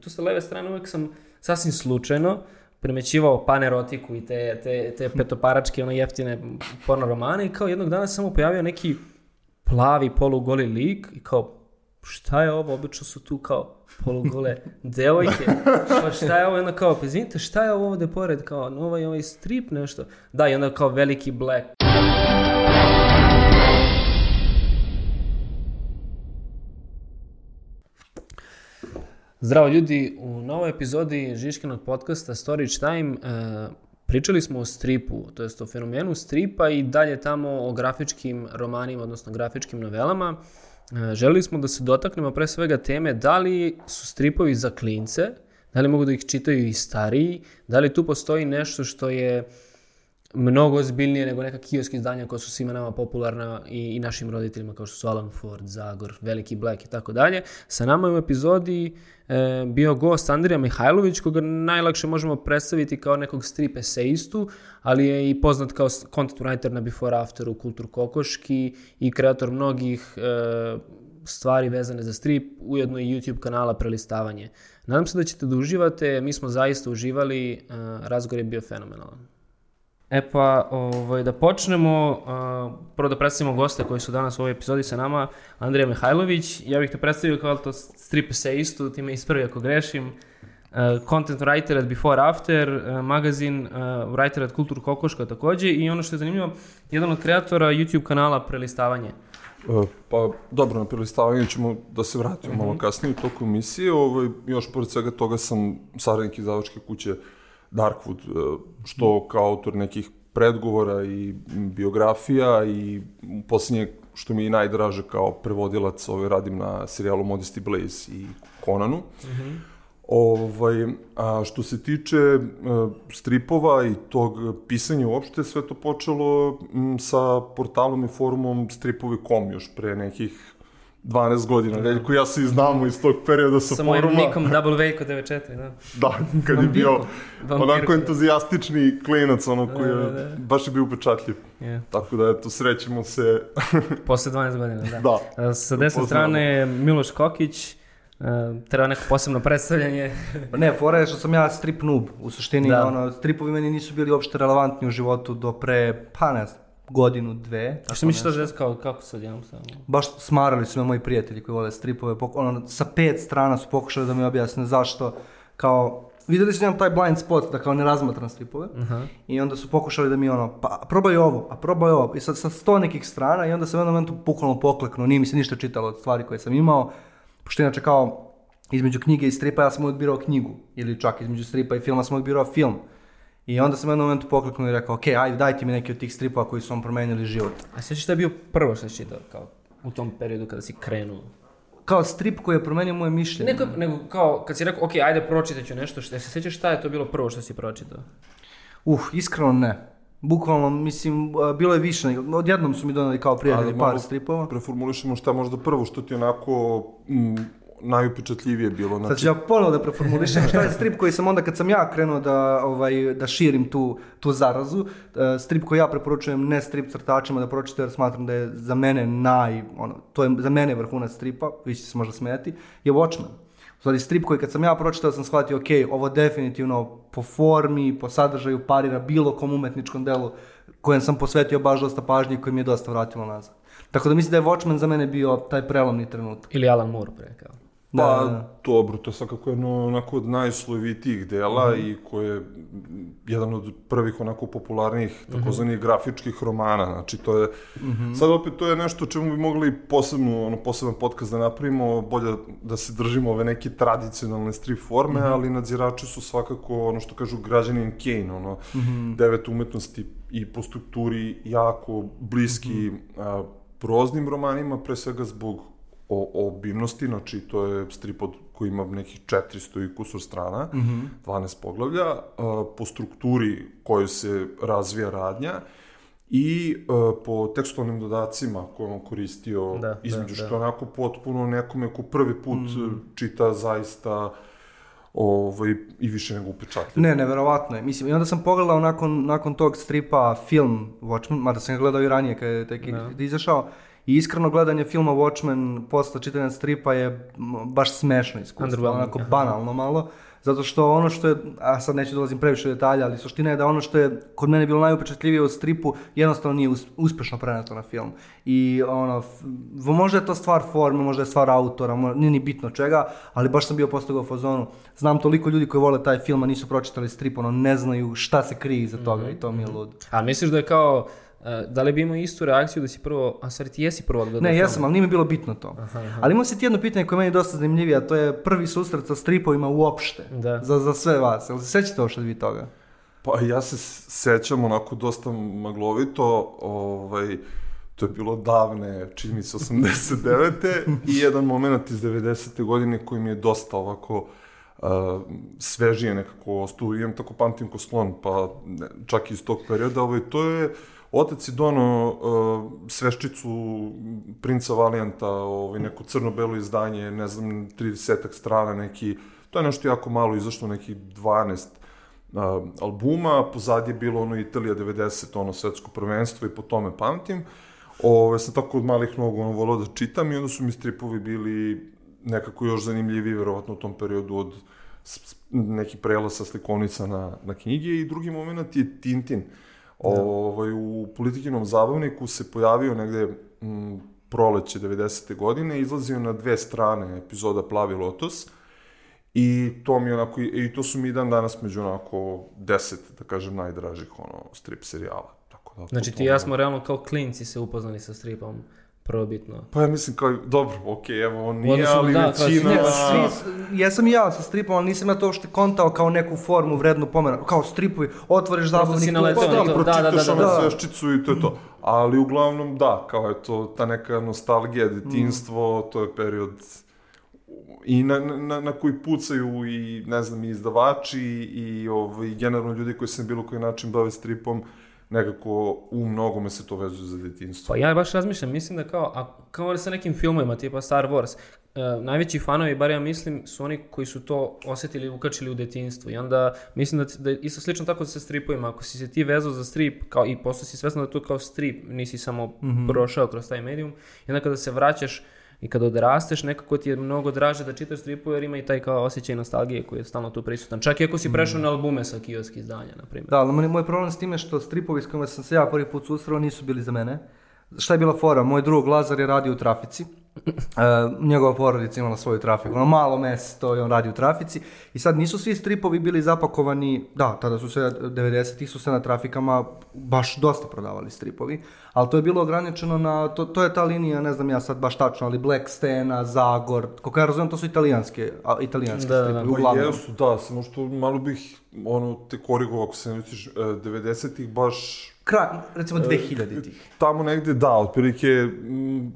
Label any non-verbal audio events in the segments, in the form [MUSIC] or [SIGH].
Tu sa leve strane uvek sam sasvim slučajno primećivao panerotiku i te, te, te petoparačke, ono jeftine porno romane i kao jednog dana sam mu pojavio neki plavi polugoli lik i kao šta je ovo, obično su tu kao polugole [LAUGHS] devojke, pa šta je ovo, onda kao, pa izvinite, šta je ovo ovde pored, kao, ovaj, ovaj strip, nešto, da, i onda kao veliki black. Zdravo ljudi, u novoj epizodi Žiškinog podcasta Storage Time e, pričali smo o stripu, to jest o fenomenu stripa i dalje tamo o grafičkim romanima, odnosno grafičkim novelama. E, želeli smo da se dotaknemo pre svega teme da li su stripovi za klince, da li mogu da ih čitaju i stariji, da li tu postoji nešto što je mnogo ozbiljnije nego neka kiosk izdanja koja su svima nama popularna i, i našim roditeljima kao što su Alan Ford, Zagor, Veliki Black i tako dalje. Sa nama je u epizodi e, bio gost Andrija Mihajlović, koga najlakše možemo predstaviti kao nekog strip eseistu, ali je i poznat kao content writer na Before Afteru, Kultur Kokoški i kreator mnogih e, stvari vezane za strip, ujedno i YouTube kanala Prelistavanje. Nadam se da ćete da uživate, mi smo zaista uživali, e, razgovor je bio fenomenalan. E pa, ovaj, da počnemo, uh, prvo da predstavimo goste koji su danas u ovoj epizodi sa nama, Andrija Mihajlović, ja bih te predstavio kao to strip eseistu, ti me ispravi ako grešim, uh, content writer at Before After, uh, magazin uh, writer at Kultur Kokoška takođe i ono što je zanimljivo, jedan od kreatora YouTube kanala Prelistavanje. Uh, pa dobro, na prelistavanju ćemo da se vratimo uh -huh. malo mhm. kasnije u toku emisije. Ovaj, još pored svega toga sam saradnik izdavačke kuće uh, Darkwood, e, što kao autor nekih predgovora i biografija i posljednje što mi je najdraže kao prevodilac, ovaj, radim na serijalu Modesty Blaze i Conanu. Mm -hmm. Ovaj, a što se tiče uh, stripova i tog pisanja uopšte, sve to počelo m, sa portalom i forumom stripovi.com još pre nekih 12 godina. Da. Veljko ja se znamo iz tog perioda sa, sa foruma. Sa mojim nikom WK 94, da. Da, kad je bio onako entuzijastični klinac, ono koji je, da, da, da. baš je bio upečatljiv. Yeah. Tako da, eto, srećemo se. [LAUGHS] Posle 12 godina, da. da. Sa desne strane Miloš Kokić, Uh, treba neko posebno predstavljanje. Pa ne, fora je što sam ja strip noob. U suštini, da. ono, stripovi meni nisu bili uopšte relevantni u životu do pre, pa ne znam, godinu, dve. Tako što misliš to žes kao, kako se odjednom samo? Baš smarali su me moji prijatelji koji vole stripove, ono, sa pet strana su pokušali da mi objasne zašto, kao, videli su njam taj blind spot, da kao ne razmatram stripove, uh -huh. i onda su pokušali da mi ono, pa probaj ovo, a probaj ovo, i sad sa sto nekih strana, i onda se u jednom momentu bukvalno pokleknuo, nije mi se ništa čitalo od stvari koje sam imao, pošto inače kao, između knjige i stripa ja sam odbirao knjigu, ili čak između stripa i filma sam odbirao film. I onda sam jednom momentu pokleknuo i rekao, ok, ajde, dajte mi neki od tih stripova koji su vam promenili život. A sjećaš šta je bio prvo što si čitao, kao u tom periodu kada si krenuo? Kao strip koji je promenio moje mišljenje. Neko, nego kao, kad si rekao, ok, ajde, pročitat ću nešto, što, se sjećaš šta je to bilo prvo što si pročitao? Uh, iskreno ne. Bukvalno, mislim, bilo je više, odjednom su mi donali kao prijatelji par stripova. Preformulišemo šta možda prvo što ti onako mm, najupečatljivije bilo. Znači... Sad ću ja ponovo da preformulišem šta je strip koji sam onda kad sam ja krenuo da, ovaj, da širim tu, tu zarazu, e, strip koji ja preporučujem ne strip crtačima da pročite jer smatram da je za mene naj, ono, to je za mene vrhunac stripa, vi ćete se možda smijeti, je Watchmen. Stvari, strip koji kad sam ja pročitao sam shvatio, ok, ovo definitivno po formi, po sadržaju parira bilo kom umetničkom delu kojem sam posvetio baš dosta pažnje i koji mi je dosta vratilo nazad. Tako da mislim da je Watchmen za mene bio taj prelomni trenutak. Ili Alan Moore pre, kao. Pa, da, da. dobro, to je svakako jedno onako od najslovitijih dela mm -hmm. i koje je jedan od prvih onako popularnijih takozvanih mm -hmm. grafičkih romana. Znači, to je, mm -hmm. sad opet to je nešto čemu bi mogli posebno, ono, poseban podcast da napravimo, bolje da se držimo ove neke tradicionalne strip forme, mm -hmm. ali nadzirači su svakako, ono što kažu, građanin Kane, ono, mm -hmm. devet umetnosti i po strukturi jako bliski mm -hmm. a, proznim romanima, pre svega zbog o, obimnosti, znači to je strip od, koji ima nekih 400 i kusur strana, mm -hmm. 12 poglavlja, a, po strukturi koju se razvija radnja i a, po tekstualnim dodacima koje on koristio da, da između da, što da. onako potpuno nekome ko prvi put mm -hmm. čita zaista ovaj, i više nego upečatljivo. Ne, neverovatno je. Mislim, i onda sam pogledao nakon, nakon tog stripa film Watchmen, mada sam ga gledao i ranije kada je tek da. izašao, I iskreno gledanje filma Watchmen posle čitanja stripa je baš smešno iskustvo, onako banalno malo. Zato što ono što je, a sad neću dolazim previše u detalja, ali suština je da ono što je kod mene bilo najupečatljivije u stripu jednostavno nije us- uspešno preneto na film. I ono, f- možda je to stvar forme, možda je stvar autora, mo- nije ni bitno čega, ali baš sam bio postigao u fazonu. Znam toliko ljudi koji vole taj film, a nisu pročitali strip, ono, ne znaju šta se krije iza toga i to mi je ludo. A misliš da je kao, da li bi imao istu reakciju da si prvo, a stvari ti jesi prvo odgledao Ne, jesam, ali nije mi bilo bitno to. Ali imao si ti jedno pitanje koje je meni dosta zanimljivije, a to je prvi susret sa stripovima uopšte. Da. Za, za sve vas. Jel se sećate uopšte vi toga? Pa ja se sećam onako dosta maglovito, ovaj, to je bilo davne, čini mi se 89. [LAUGHS] i jedan moment iz 90. godine koji mi je dosta ovako uh, svežije nekako ostao, imam tako pamtim ko slon, pa ne, čak iz tog perioda, ovaj, to je Otac je dono uh, sveščicu princa Valijanta, ovaj, neko crno-belo izdanje, ne znam, 30 strana neki, to je nešto jako malo izašlo, nekih 12 uh, albuma, pozadnje je bilo ono Italija 90, ono svetsko prvenstvo i po tome pamtim. Ove, sam tako od malih nogu ono volao da čitam i onda su mi stripovi bili nekako još zanimljiviji, verovatno u tom periodu od neki prelaz sa slikovnica na, na knjige i drugi moment je Tintin. Ovaj, u politikinom zabavniku se pojavio negde m, proleće 90. godine, izlazio na dve strane epizoda Plavi lotos, I to mi onako, i to su mi dan danas među onako deset, da kažem, najdražih ono, strip serijala. Tako da, Znači ti i ja smo realno kao klinci se upoznali sa stripom, prvobitno. Pa ja mislim kao, dobro, okej, evo, on nije, odnosu, ali da, većina... svi- Ne, pa svi, jesam i ja sa stripom, ali nisam ja to uopšte kontao kao neku formu vrednu pomena. Kao stripovi, otvoriš zabavnik, Pa to. da, Da, da, pročitaš da, ono da. sveščicu i to je to. Ali uglavnom, da, kao je to ta neka nostalgija, detinstvo, to je period i na, na, na koji pucaju i, ne znam, i izdavači i ovaj, generalno ljudi koji se na bilo koji način bave stripom, nekako u mnogome se to vezuje za detinstvo. Pa ja baš razmišljam, mislim da kao, a, kao sa nekim filmovima, tipa Star Wars, e, najveći fanovi, bar ja mislim, su oni koji su to osetili i ukačili u detinstvu. I onda mislim da, da isto slično tako sa stripovima. Ako si se ti vezao za strip, kao i postao si svesno da to kao strip, nisi samo prošao kroz taj medijum. I onda kada se vraćaš i kada odrasteš, nekako ti je mnogo draže da čitaš stripove jer ima i taj kao osjećaj nostalgije koji je stalno tu prisutan. Čak i ako si prešao na albume sa kiosk izdanja, na primjer. Da, ali moj- moj problem s time što stripovi s kojima sam se ja prvi put susreo nisu bili za mene. Šta je bila fora? Moj drug Lazar je radio u trafici. E, njegova porodica imala svoju trafiku. Ono malo mesto i on radi u trafici. I sad nisu svi stripovi bili zapakovani, da, tada su se 90-ih su se na trafikama baš dosta prodavali stripovi, ali to je bilo ograničeno na, to, to je ta linija, ne znam ja sad baš tačno, ali Black Stena, Zagor, koliko ja razumijem, to su italijanske, a, italijanske Da, da, da. stripovi, Pa uglavnom. jesu, da, samo što malo bih ono, te korigovao, ako se ne vidiš, 90-ih baš Kraj, recimo 2000-ih. Tamo negde da, otprilike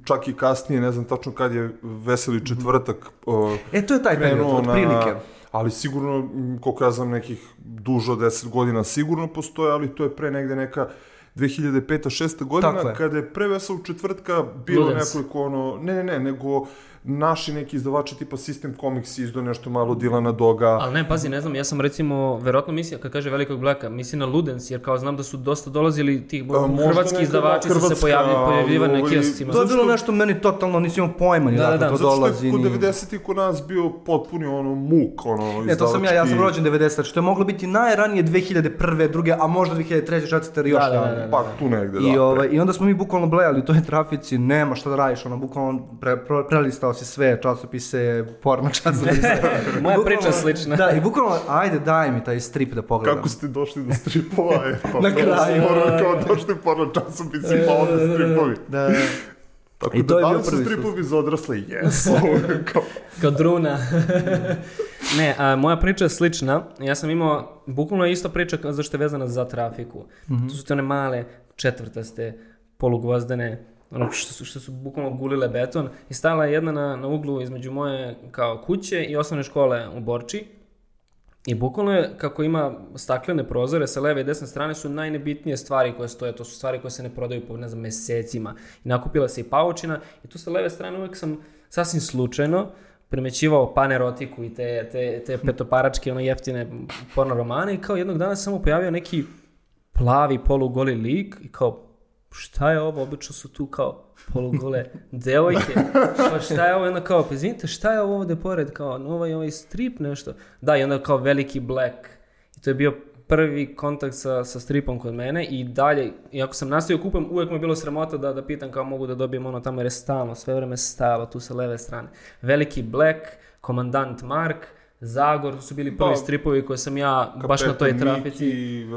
čak i kasnije, ne znam tačno kad je Veseli četvrtak uh, E, to je taj period, otprilike. ali sigurno, koliko ja znam, nekih duže od 10 godina sigurno postoje, ali to je pre negde neka 2005-6 godina, Tako je. kada je pre Veselog četvrtka bilo Ludens. nekoliko ono, ne, ne, ne, nego naši neki izdavači tipa System Comics izdao nešto malo Dilana Doga, Ali ne, pazi, ne znam, ja sam recimo, verovatno mislim, kad kaže Velikog Blaka, mislim na Ludens, jer kao znam da su dosta dolazili tih A, hrvatski izdavači da, su se pojavili, pojavljivali na ovaj, kioscima. To je bilo nešto meni totalno, nisi imao pojma ni Da, da, da, to da. zato što dolazi. je kod ni- 90-ih kod nas bio potpuni ono muk, ono, Ne, to sam ja, ja sam izdavački- rođen 90, što je moglo biti najranije 2001. druge, a možda 2003. 4. još Da, da, da, da. Pa tu negde, da. I, ovaj, I onda smo mi bukvalno blejali u toj trafici, nema šta da radiš, ono, bukvalno pre, pre, prelistao si sve časopise, porno časopise. [LAUGHS] Moja Bukvalno- priča slična. Da, i bukvalno, ajde daj mi taj strip da pogledam. Kako ste došli do stripova? E, pa [LAUGHS] Na kraju. morali kao došli porno časopisi, pa onda stripovi. Da, da. Tako I da, to je da bio prvi stripovi za odrasle? Jesu. [LAUGHS] kao, Kao druna. ne, a, moja priča je slična. Ja sam imao, bukvalno je isto priča zašto je vezana za trafiku. To su te one male četvrtaste, polugvozdene, ono što su, što su bukvalno gulile beton i stala je jedna na, na uglu između moje kao kuće i osnovne škole u Borči. I bukvalno je, kako ima staklene prozore sa leve i desne strane, su najnebitnije stvari koje stoje. To su stvari koje se ne prodaju po, ne znam, mesecima. I nakupila se i paučina. I tu sa leve strane uvijek sam sasvim slučajno primećivao panerotiku i te, te, te petoparačke, ono jeftine porno romane i kao jednog dana samo pojavio neki plavi polugoli lik i kao šta je ovo, obično su tu kao polugole devojke, pa šta je ovo, onda kao, pa izvinite, šta je ovo ovde pored, kao, ovaj, ovaj strip nešto, da, i onda kao veliki black, i to je bio prvi kontakt sa, sa stripom kod mene i dalje, iako sam nastavio kupam, uvek mi je bilo sramota da, da pitam kao mogu da dobijem ono tamo jer je stalno, sve vreme stajalo tu sa leve strane. Veliki Black, Komandant Mark, Zagor, su bili prvi Pa, stripovi koje sam ja Kapetan baš na toj Miki, trafici.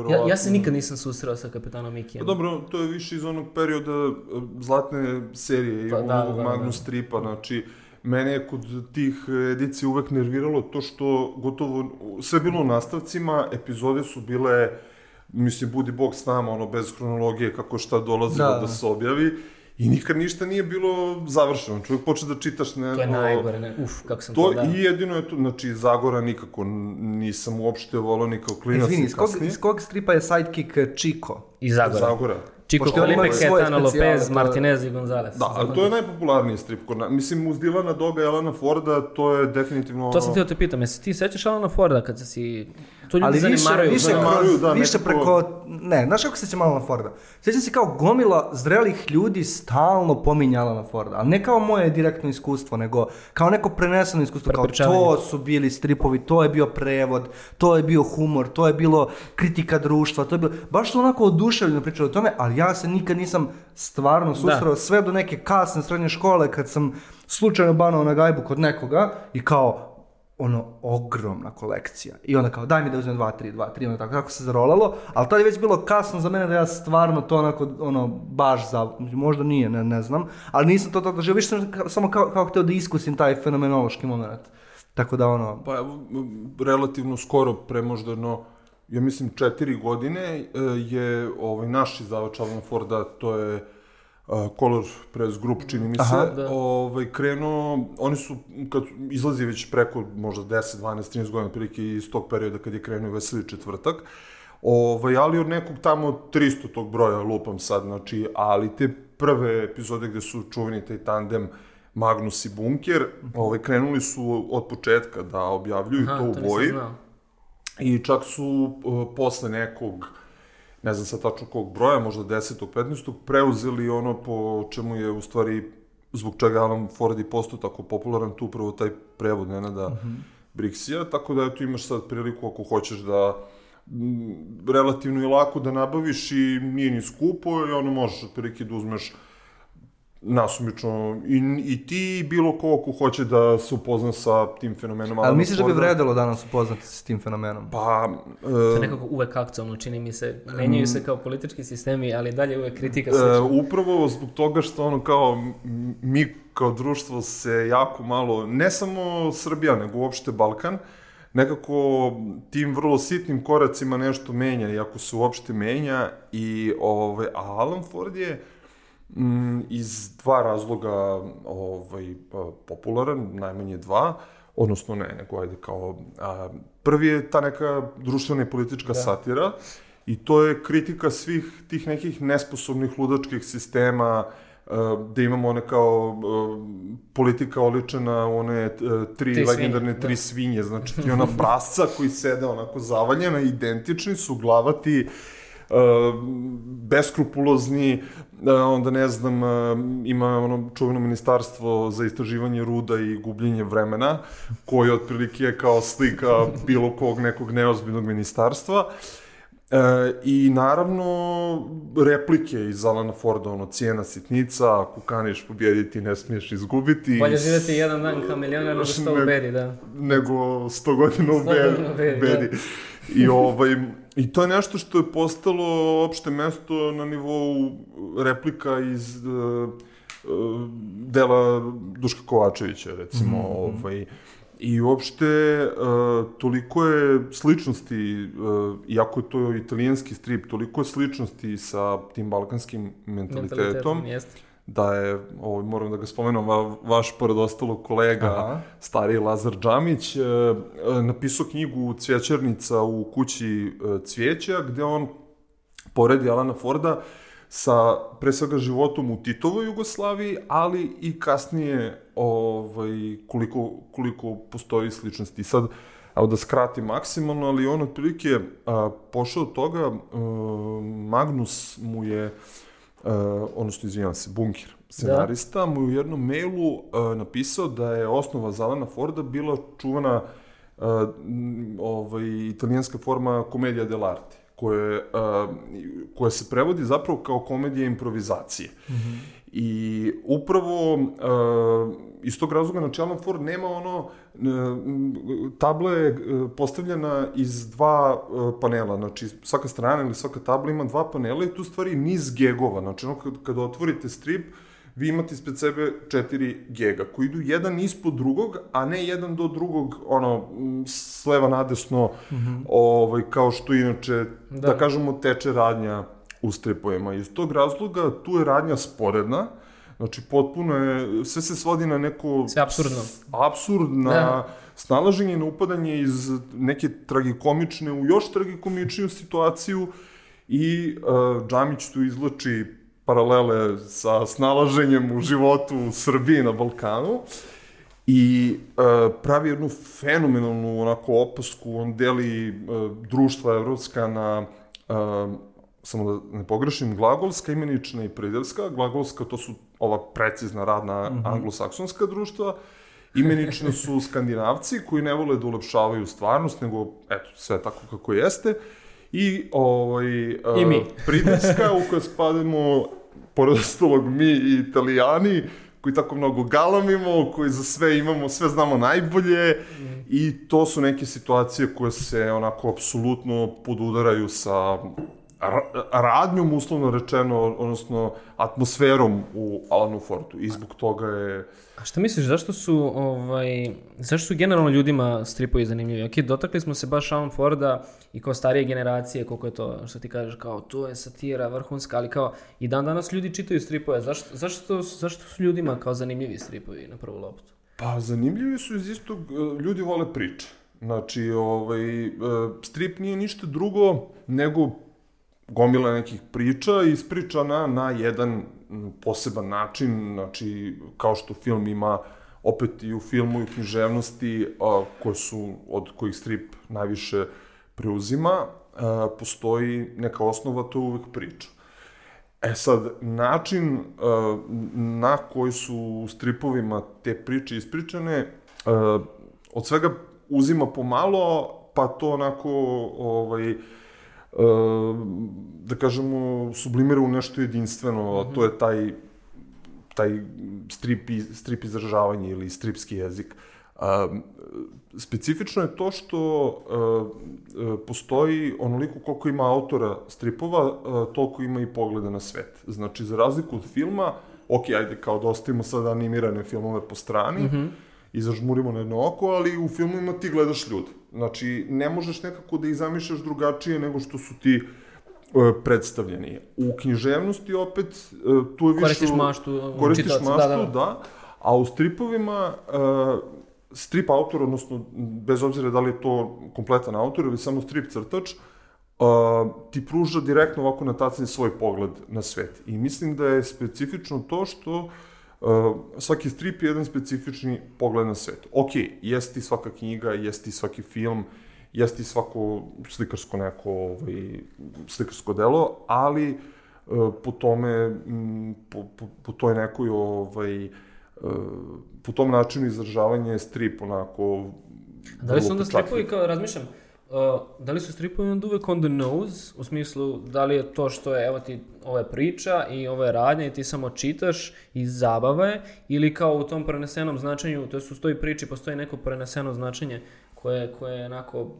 Ja, ja se nikad nisam susreo sa kapetanom Mikijem. Pa dobro, to je više iz onog perioda e, zlatne serije i Pa, da, ovog da, Magnus da. stripa, znači mene je kod tih edicija uvek nerviralo to što gotovo sve bilo u nastavcima, epizode su bile mislim, budi bog s nama, ono, bez hronologije, kako šta dolazilo Da, da, da. se objavi. I nikad ništa nije bilo završeno. Čovjek počne da čitaš ne, To je najgore, ne? Uf, kako sam to, To da. i jedino je to, znači Zagora nikako nisam uopšte volao ni kao klinac Izvini, iz kog, iz kog stripa je sidekick eh, Chico? I Zagora. Zagora. Chico Pošto Felipe, specijale, Lopez, to- Martinez i Gonzalez. Da, ali to je najpopularniji strip kod nas. Mislim, uz Dilana Doga i Alana Forda, to je definitivno... To sam htio te pitam, jesi ti sećaš Alana Forda kad si... To ljudi Ali više, zanimaruju. više, kroz, da, više preko, ne, znaš kako se će malo na Forda? Sjećam se kao gomila zrelih ljudi stalno pominjala na Forda, ali ne kao moje direktno iskustvo, nego kao neko preneseno iskustvo, kao to su bili stripovi, to je bio prevod, to je bio humor, to je bilo kritika društva, to je bilo, baš su onako oduševljeno pričali o tome, ali ja se nikad nisam stvarno susreo sve do neke kasne srednje škole kad sam slučajno banao na gajbu kod nekoga i kao ono ogromna kolekcija. I onda kao daj mi da uzmem 2 3 2 3 ono tako tako se zarolalo, ali tad je već bilo kasno za mene da ja stvarno to onako ono baš za možda nije, ne, ne znam, ali nisam to tako doživio, više sam samo kao, kao htio da iskusim taj fenomenološki moment. Tako da ono, Pa relativno skoro, pre možda no, ja mislim četiri godine, e, je ovaj, naš izdavač Alan Forda, to je uh, Color Press Group, čini mi se, Aha, da. ovaj, krenuo, oni su, kad izlazi već preko možda 10, 12, 13 godina, prilike iz tog perioda kad je krenuo Veseli četvrtak, Ovaj, ali od nekog tamo 300 tog broja lupam sad, znači, ali te prve epizode gde su čuveni taj tandem Magnus i Bunker, ovaj, krenuli su od početka da objavljuju Aha, to u boji. I čak su uh, posle nekog, ne znam sad tačno kog broja, možda 10. 15. preuzeli ono po čemu je u stvari zbog čega Alan Ford i postao tako popularan, tu upravo taj prevod Nenada uh -huh. Brixija, tako da eto imaš sad priliku ako hoćeš da m, relativno je lako da nabaviš i nije ni skupo i ono možeš otprilike da uzmeš nasumično i, i ti i bilo ko ko hoće da se upozna sa tim fenomenom ali Alana misliš da bi Forda. vredelo danas upoznati se s tim fenomenom? Pa, To je e, nekako uvek aktualno, čini mi se. Menjaju se kao politički sistemi, ali dalje uvek kritika e, slična. upravo zbog toga što ono kao mi kao društvo se jako malo, ne samo Srbija, nego uopšte Balkan, nekako tim vrlo sitnim koracima nešto menja, iako se uopšte menja, i, ove, a Alan Ford je iz dva razloga ovaj, pa, popularan, najmanje dva, odnosno ne, nego ajde kao, a, prvi je ta neka društvena i politička da. satira, i to je kritika svih tih nekih nesposobnih ludačkih sistema, a, gde imamo one kao politika oličena one e, tri, Tri legendarne svinje, tri da. svinje, znači ti ona prasca koji sede onako zavaljena, identični su glavati, uh, beskrupulozni, uh, onda ne znam, uh, ima ono čuveno ministarstvo za istraživanje ruda i gubljenje vremena, koje otprilike je kao slika bilo kog nekog neozbiljnog ministarstva. E, I naravno replike iz Alana Forda, ono, cijena sitnica, ako kaniš pobjediti, ne smiješ izgubiti. Bolje živjeti jedan dan kao milioner nego sto u bedi, da. nego 100 godina u Sto godina u bedi. bedi, da. I, ovaj, I to je nešto što je postalo opšte mesto na nivou replika iz uh, uh, dela Duška Kovačevića, recimo. Mm -hmm. ovaj, I uopšte, uh, toliko je sličnosti, uh, iako je to italijanski strip, toliko je sličnosti sa tim balkanskim mentalitetom, Mentalitetom. Da je, ovaj, moram da ga spomenem, va, vaš pored ostalog kolega, Aha. stari Lazar Džamić, e, e, napisao knjigu Cvjećarnica u kući e, cvijeća, gde on poredi Alana Forda sa, pre svega, životom u Titovoj Jugoslaviji, ali i kasnije ovaj, koliko, koliko postoji sličnosti. Sad, evo da skratim maksimalno, ali on otprilike a, pošao od toga, a, Magnus mu je odnosno izvinjavam se, Bunker, scenarista, da. mu je u jednom mailu uh, napisao da je osnova Zalana Forda bila čuvana uh, ovaj, italijanska forma komedija dell'arte, koje, uh, koja se prevodi zapravo kao komedija improvizacije. Mm -hmm. I upravo uh, iz tog razloga na Channel 4 nema ono tabla je postavljena iz dva panela, znači svaka strana ili svaka tabla ima dva panela i tu stvari niz gegova, znači ono kada otvorite strip, vi imate ispred sebe četiri gega koji idu jedan ispod drugog, a ne jedan do drugog, ono, s leva nadesno, mm -hmm. ovaj, kao što inače, da. da kažemo, teče radnja u stripovima. Iz tog razloga tu je radnja sporedna, Znači, potpuno je, sve se svodi na neko... Sve absurdno. Absurdna da. snalaženje na upadanje iz neke tragikomične u još tragikomičniju situaciju i uh, Džamić tu izlači paralele sa snalaženjem u životu u Srbiji na Balkanu i uh, pravi jednu fenomenalnu onako opasku, on deli uh, društva evropska na uh, samo da ne pogrešim, glagolska, imenična i pridelska. Glagolska to su ova precizna radna mm -hmm. anglosaksonska društva, imenična su [LAUGHS] skandinavci koji ne vole da ulepšavaju stvarnost, nego eto, sve tako kako jeste. I, ovaj, I mi. pridelska u kojoj spademo pored ostalog mi i italijani, koji tako mnogo galamimo, koji za sve imamo, sve znamo najbolje mm. i to su neke situacije koje se onako apsolutno podudaraju sa radnjom, uslovno rečeno, odnosno atmosferom u Alanu Fortu i zbog toga je... A šta misliš, zašto su, ovaj, zašto su generalno ljudima stripovi zanimljivi? Ok, dotakli smo se baš Alan Forda i kao starije generacije, koliko je to, što ti kažeš, kao to je satira vrhunska, ali kao i dan danas ljudi čitaju stripove. Zašto, zašto, zašto su ljudima kao zanimljivi stripovi na prvu loptu? Pa zanimljivi su iz istog, e, ljudi vole priče. Znači, ovaj, e, strip nije ništa drugo nego gomila nekih priča ispričana na jedan poseban način, znači kao što film ima opet i u filmu i u književnosti a, koje su, od kojih strip najviše preuzima, a, postoji neka osnova, to je uvek priča. E sad, način a, na koji su u stripovima te priče ispričane, a, od svega uzima pomalo, pa to onako ovaj, da kažemo, sublimira u nešto jedinstveno, a to je taj taj strip, strip izražavanje ili stripski jezik. A, specifično je to što a, a, postoji onoliko koliko ima autora stripova, a, toliko ima i pogleda na svet. Znači, za razliku od filma, ok, ajde, kao da ostavimo sad animirane filmove po strani, mm -hmm. I zažmurimo na jedno oko, ali u filmovima ti gledaš ljude. Znači, ne možeš nekako da ih zamišljaš drugačije nego što su ti uh, predstavljeni. U književnosti opet, uh, tu je više... Koristiš maštu. Koristiš čitac, maštu, da, da. da. A u stripovima, uh, strip autor, odnosno, bez obzira da li je to kompletan autor ili samo strip crtač, ti pruža direktno ovako na tacni svoj pogled na svet. I mislim da je specifično to što uh, svaki strip je jedan specifični pogled na svet. Ok, jeste svaka knjiga, jeste svaki film, jeste svako slikarsko neko ovaj, slikarsko delo, ali uh, po tome, m, po, po, po toj nekoj ovaj, uh, po tom načinu izražavanja je strip onako Da li su onda stripovi, kao razmišljam, Uh, da li su stripovi onda uvek on the nose, u smislu da li je to što je, evo ti, ova priča i ova je radnja i ti samo čitaš iz zabave, ili kao u tom prenesenom značenju, to je u toj priči postoji neko preneseno značenje koje, koje je onako...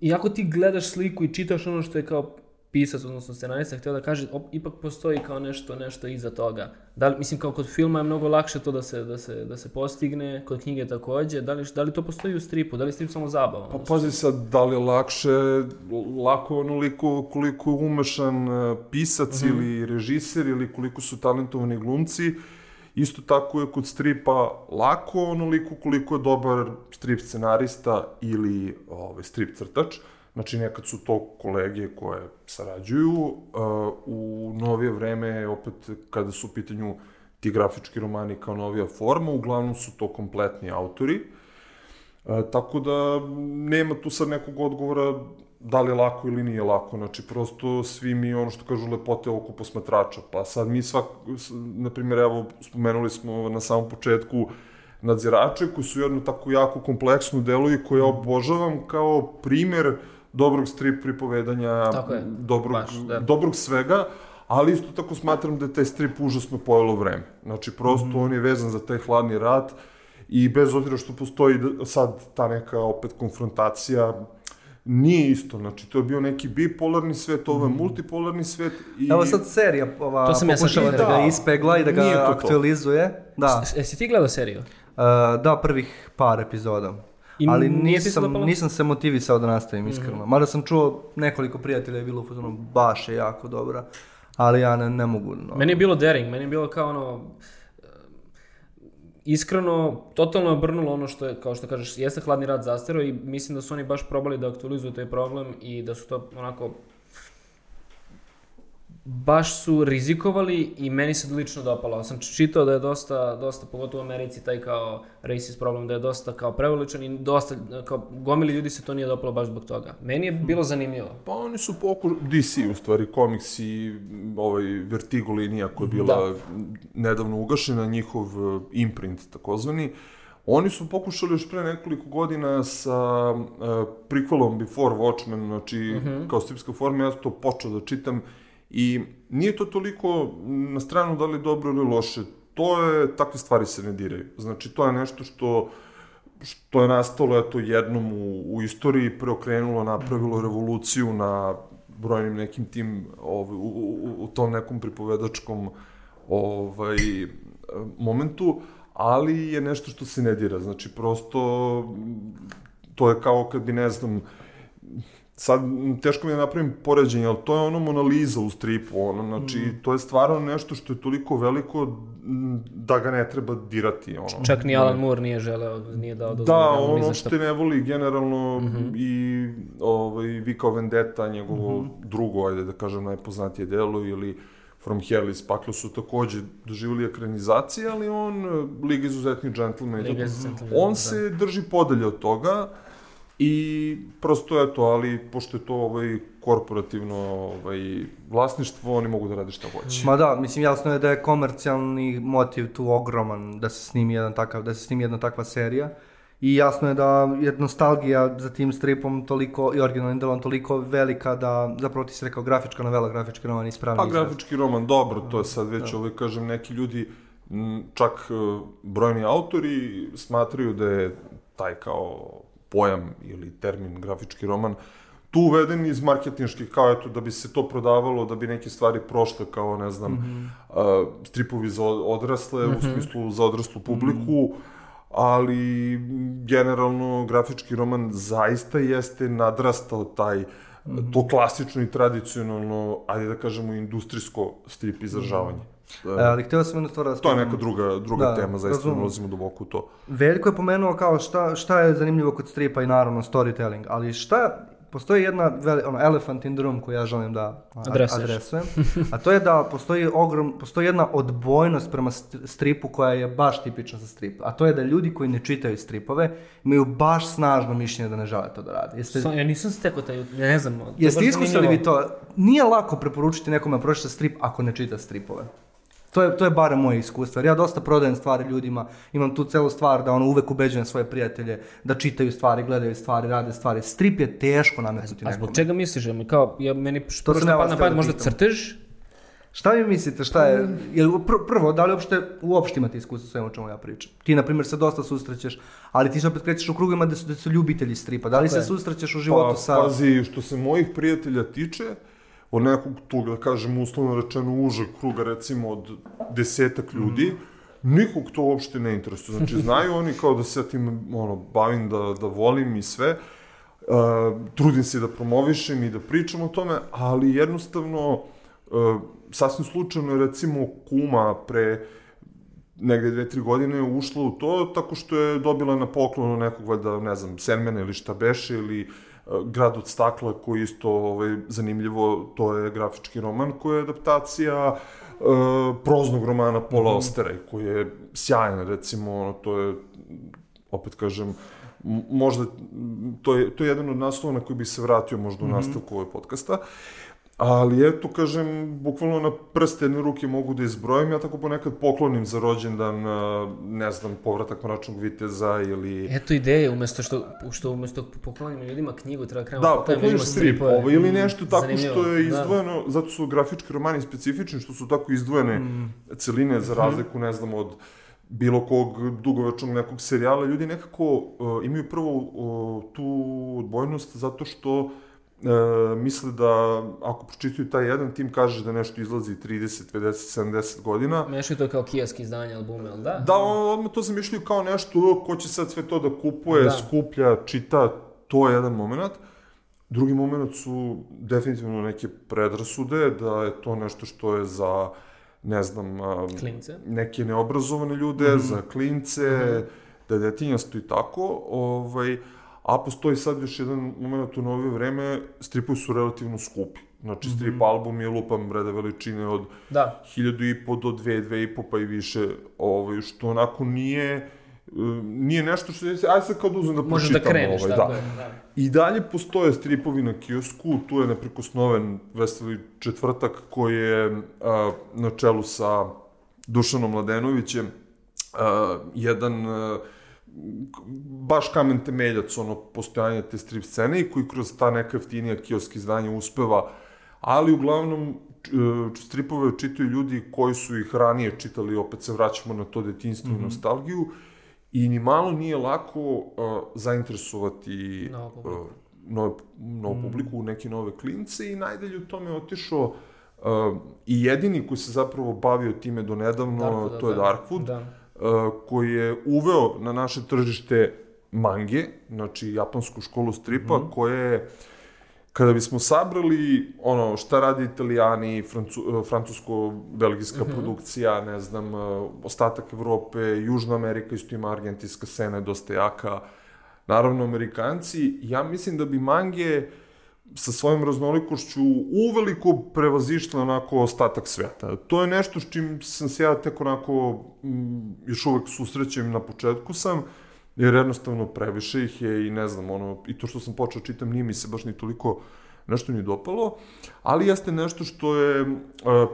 Iako ti gledaš sliku i čitaš ono što je kao pisac, odnosno scenarista, htio da kaže, op, ipak postoji kao nešto, nešto iza toga. Da li, mislim, kao kod filma je mnogo lakše to da se, da se, da se postigne, kod knjige takođe. Da li, da li to postoji u stripu? Da li strip samo zabava? Pa pazi sad, da li je lakše, lako onoliko koliko je umešan e, pisac mhm. -huh. ili režiser ili koliko su talentovani glumci. Isto tako je kod stripa lako onoliko koliko je dobar strip scenarista ili ovaj, strip crtač. Uh, Znači, nekad su to kolege koje sarađuju, uh, u novije vreme, opet, kada su u pitanju ti grafički romani kao novija forma, uglavnom su to kompletni autori. E, tako da nema tu sad nekog odgovora da li je lako ili nije lako, znači prosto svi mi ono što kažu lepote oko posmatrača, pa sad mi svak, na primjer, evo, spomenuli smo na samom početku nadzirače koji su jednu tako jako kompleksnu delu i koje obožavam kao primer dobrog strip pripovedanja, je, dobrog, baš, da. dobrog svega, ali isto tako smatram da je taj strip užasno pojelo vreme. Znači, prosto mm on je vezan za taj hladni rat i bez obzira što postoji sad ta neka opet konfrontacija, nije isto, znači to je bio neki bipolarni svet, ovo je mm. multipolarni svet i... Evo sad serija ova to sam ja pokušava da, da ga ispegla i da ga aktualizuje. To. Da. Jesi ti gledao seriju? Uh, da, prvih par epizoda. I Ali nisam, nisam se motivisao da nastavim, iskreno. Mm. Mada sam čuo nekoliko prijatelja je bilo u fotonu, baš je jako dobra. Ali ja ne, ne mogu. No. Meni je bilo daring, meni je bilo kao ono, iskreno, totalno je obrnulo ono što je, kao što kažeš, jeste hladni rat zastero i mislim da su oni baš probali da aktualizuju taj problem i da su to onako baš su rizikovali i meni se lično dopalo. Sam čitao da je dosta, dosta pogotovo u Americi, taj kao racist problem, da je dosta kao preveličan i dosta, kao gomili ljudi se to nije dopalo baš zbog toga. Meni je bilo zanimljivo. Pa oni su poku... DC u stvari, komiks i ovaj Vertigo linija koja je bila da. nedavno ugašena, njihov eh, imprint takozvani, Oni su pokušali još pre nekoliko godina sa uh, prikvalom Before Watchmen, znači mhm. -huh. kao stripska forma, ja to počeo da čitam I nije to toliko na stranu da li je dobro ili loše. To je, takve stvari se ne diraju. Znači, to je nešto što što je nastalo eto jednom u, u istoriji, preokrenulo, napravilo revoluciju na brojnim nekim tim, ovaj, u, u, u tom nekom pripovedačkom ovaj, momentu, ali je nešto što se ne dira. Znači, prosto, to je kao kad bi, ne znam, sad teško mi je da napravim poređenje, ali to je ono Monaliza u stripu, ono, znači, mm. to je stvarno nešto što je toliko veliko da ga ne treba dirati, ono. Čak ni Alan Moore nije želeo, nije dao dozvolu. Da, on uopšte ne voli generalno mm -hmm. i ovaj, Vi kao Vendetta, njegovo mm -hmm. drugo, ajde da kažem, najpoznatije delo, ili From Hell iz Pakla su takođe doživjeli ekranizacije, ali on, Liga izuzetnih džentlmena, on da. se drži podelje od toga, I prosto eto, ali pošto je to ovaj korporativno ovaj, vlasništvo, oni mogu da rade šta hoće. Ma da, mislim jasno je da je komercijalni motiv tu ogroman da se snimi jedan takav, da se snimi jedna takva serija. I jasno je da je nostalgija za tim stripom toliko i originalnim delom toliko velika da zapravo ti se rekao grafička novela, grafički roman ispravni Pa izraz. grafički roman, dobro, to je sad već, da. ovaj, kažem, neki ljudi, čak e, brojni autori smatraju da je taj kao pojam ili termin grafički roman tu uveden iz marketinških, kao eto, da bi se to prodavalo, da bi neke stvari prošle kao, ne znam, mm -hmm. uh, stripovi za odrasle, mm -hmm. u mhm. smislu za odraslu publiku, mm -hmm. ali generalno grafički roman zaista jeste nadrastao taj mm -hmm. to klasično i tradicionalno, ajde da kažemo, industrijsko strip izražavanje. -hmm. Da. Ali htio sam jednu stvar da To je neka druga, druga da, tema, zaista ne ulazimo duboko u to. Veliko je pomenuo kao šta, šta je zanimljivo kod stripa i naravno storytelling, ali šta, postoji jedna veli, ono, elephant in the room koju ja želim da Adreseš. adresujem, a to je da postoji, ogrom, postoji jedna odbojnost prema stripu koja je baš tipična za strip, a to je da ljudi koji ne čitaju stripove imaju baš snažno mišljenje da ne žele to da rade. Jeste, ja nisam stekao taj, ne znam. Jeste iskusili vi to? Nije lako preporučiti nekome da pročita strip ako ne čita stripove. To je, to je bare moje iskustvo, jer ja dosta prodajem stvari ljudima, imam tu celu stvar da ono uvek ubeđujem svoje prijatelje da čitaju stvari, gledaju stvari, rade stvari. Strip je teško nametnuti nekome. A zbog čega misliš? Kao, ja, meni što se na pamet, možda crtež? Šta vi mislite, šta je, jel, pr prvo, da li uopšte, uopšte imate iskustvo sve o čemu ja pričam? Ti, na primjer, se dosta susrećeš, ali ti se opet krećeš u krugovima gde su, gde su ljubitelji stripa. Da li Tako se je. susrećeš u životu pa, sa... Pazi, što se mojih prijatelja tiče, od nekog tog, da kažem, uslovno rečeno užeg kruga, recimo od desetak ljudi, mm. nikog to uopšte ne interesuje. Znači, [LAUGHS] znaju oni kao da se ja tim ono, bavim, da, da volim i sve, uh, trudim se da promovišem i da pričam o tome, ali jednostavno, uh, sasvim slučajno je recimo kuma pre negde dve, tri godine ušla u to tako što je dobila na poklonu nekog, valjda, ne znam, Senmena ili šta beše, ili uh, Grad od stakla koji isto ovaj, zanimljivo, to je grafički roman koji je adaptacija uh, proznog romana Paula mm -hmm. Ostera koji je sjajan recimo, ono, to je opet kažem možda, to je, to je jedan od naslova na koji bi se vratio možda u nastavku ovog podcasta. Ali eto, kažem, bukvalno na prste jedne ruke mogu da izbrojim, ja tako ponekad poklonim za rođendan, ne znam, povratak mračnog viteza ili... Eto ideje, umesto što, što umesto poklonimo ljudima knjigu, treba krenemo Da, pokloniš ljudima strip ovo, ili Mm, nešto tako zanimljivo, što je da. izdvojeno, zato su grafički romani specifični, što su tako izdvojene celine Mhm. za razliku, ne znam, od bilo kog dugovečnog nekog serijala. Ljudi nekako uh, imaju prvo uh, tu odbojnost zato što uh, misle da ako pročitaju taj jedan tim kaže da nešto izlazi 30, 50, 70 godina, Mešaju to kao kijaski izdanje albuma, jel da? Da, on, odmah to zamišljaju kao nešto, ko će sad sve to da kupuje, Da. skuplja, čita, to je jedan moment. Drugi moment su definitivno neke predrasude, da je to nešto što je za, ne znam, Klince. neke neobrazovane ljude, mm -hmm. za klince, mm -hmm. da je detinjasto i tako, ovaj, a postoji sad još jedan moment u novije vreme, stripovi su relativno skupi. Znači, strip mm -hmm. album je lupan reda veličine od Da. hiljadu i po do dve, dve i po pa i više, ovaj, što onako nije, e, nije nešto što je, aj sad kao da uzmem da Možeš pročitam, da kreneš, ovaj, da. je. Da. I dalje postoje stripovi na kiosku, tu je neprikosnoven Veseli četvrtak koji je a, na čelu sa Dušanom Mladenovićem, a, jedan a, baš kamen temeljac ono postojanja te strip scene i koji kroz ta neka jeftinija kiosk izdanja uspeva, ali uglavnom e, stripove čitaju ljudi koji su ih ranije čitali, opet se vraćamo na to detinjstvo mm -hmm. i nostalgiju, i ni malo nije lako uh, zainteresovati Novu publiku. uh, nove, novu Mm. publiku, neke nove klince i najdalje u tome otišao uh, i jedini koji se zapravo bavio time do nedavno, Darkwood, to je da. Darkwood, Da. Koji je uveo na naše tržište mange, znači japansku školu stripa, mm -hmm. koja je kada bismo sabrali ono šta rade italijani, francu, francusko-belgijska mm -hmm. produkcija, ne znam, ostatak Evrope, Južna Amerika isto ima argentinska scena je dosta jaka, naravno Amerikanci, ja mislim da bi mange sa svojom raznolikošću uveliko prevazišla onako ostatak sveta. To je nešto s čim sam se ja tek onako m, još uvek susrećem na početku sam, jer jednostavno previše ih je i ne znam, ono, i to što sam počeo čitam nije mi se baš ni toliko nešto ni dopalo, ali jeste nešto što je uh,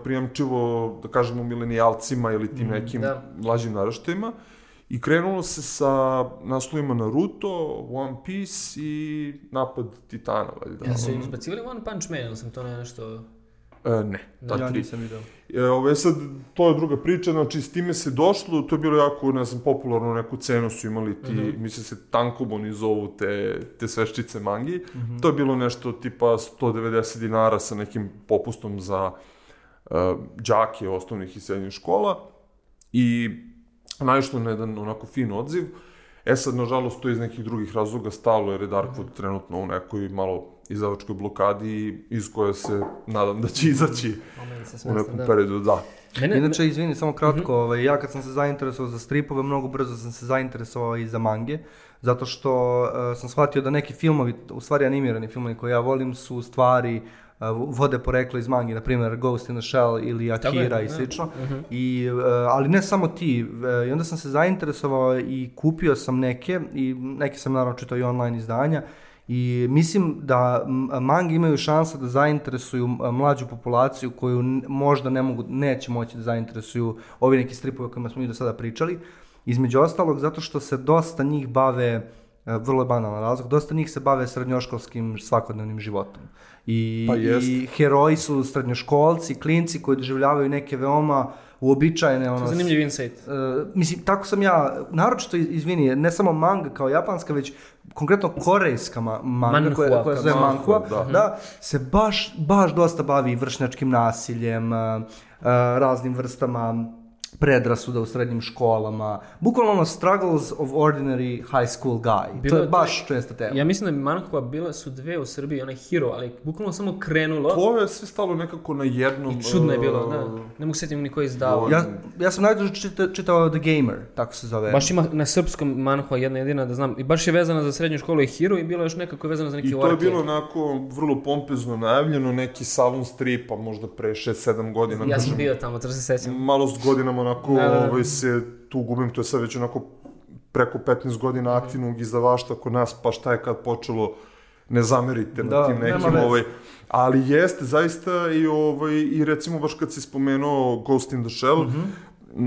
prijamčivo, da kažemo, milenijalcima ili tim nekim da. mlađim naraštajima. I krenulo se sa naslovima Naruto, One Piece i Napad Titana, valjda. Ja su izbacivali One Punch Man, ili sam to nešto... E, ne, ta Ja tri. nisam vidio. E, ove, sad, to je druga priča, znači, s time se došlo, to je bilo jako, ne znam, popularno, neku cenu su imali ti, mm -hmm. mislim se, tankoboni zovu te, te sveščice mangi. Mm -hmm. To je bilo nešto tipa 190 dinara sa nekim popustom za uh, đake osnovnih i srednjih škola. I naišlo na jedan onako fin odziv. E sad, nažalost, to iz nekih drugih razloga stalo, jer je Darkwood trenutno u nekoj malo izdavačkoj blokadi iz koje se nadam da će izaći Moment se u nekom da. periodu, da. Mene, Inače, izvini, samo kratko, Mhm. ovaj, ja kad sam se zainteresovao za stripove, mnogo brzo sam se zainteresovao i za mange, zato što uh, sam shvatio da neki filmovi, u stvari animirani filmovi koje ja volim, su u stvari vode poreklo iz mangi, na primjer Ghost in the Shell ili Tako je, Akira i da. slično. I, uh, ali ne samo ti, uh, i onda sam se zainteresovao i kupio sam neke, i neke sam naravno čitao i online izdanja, I mislim da mangi imaju šanse da zainteresuju mlađu populaciju koju možda ne mogu, neće moći da zainteresuju ovi neki stripovi o kojima smo mi do sada pričali. Između ostalog, zato što se dosta njih bave, e, vrlo je banalan razlog, dosta njih se bave srednjoškolskim svakodnevnim životom. I, Pa jest. i heroji su srednjoškolci, klinci koji doživljavaju neke veoma uobičajene ono, zanimljiv insight. Uh, mislim, tako sam ja, naročito, izvini, ne samo manga kao japanska, već konkretno korejska ma manga Manhua, koja, koja se zove Manhua, Manhua, da. da. se baš, baš dosta bavi vršnjačkim nasiljem, uh, uh, raznim vrstama predrasuda u srednjim školama. Bukvalno ono struggles of ordinary high school guy. Bilo to je baš česta tema. Ja mislim da bi Manhua bile su dve u Srbiji, onaj Hero, ali bukvalno samo krenulo To je sve stalo nekako na jednom... i čudno je bilo, uh, da. Ne mogu sjetiti ni ko je izdavao. Ja, ja sam najduže čitao, čitao The Gamer, tako se zove. Baš ima na srpskom Manhua jedna jedina da znam. I baš je vezana za srednju školu i Hero i bilo je još nekako je vezano za neki I to je bilo onako vrlo pompezno najavljeno, neki salon stripa možda pre 6-7 godina. Ja sam kažem, bio tamo, to se sećam. Malo s godinama onako Da, da, da. ovaj, se tu gubim, to je sad već onako preko 15 godina aktivnog izdavaštva kod nas, pa šta je kad počelo, ne zamerite na Da, tim nema nekim, ovaj, ali jeste zaista i, ovaj, i recimo baš kad si spomenuo Ghost in the Shell, Mhm.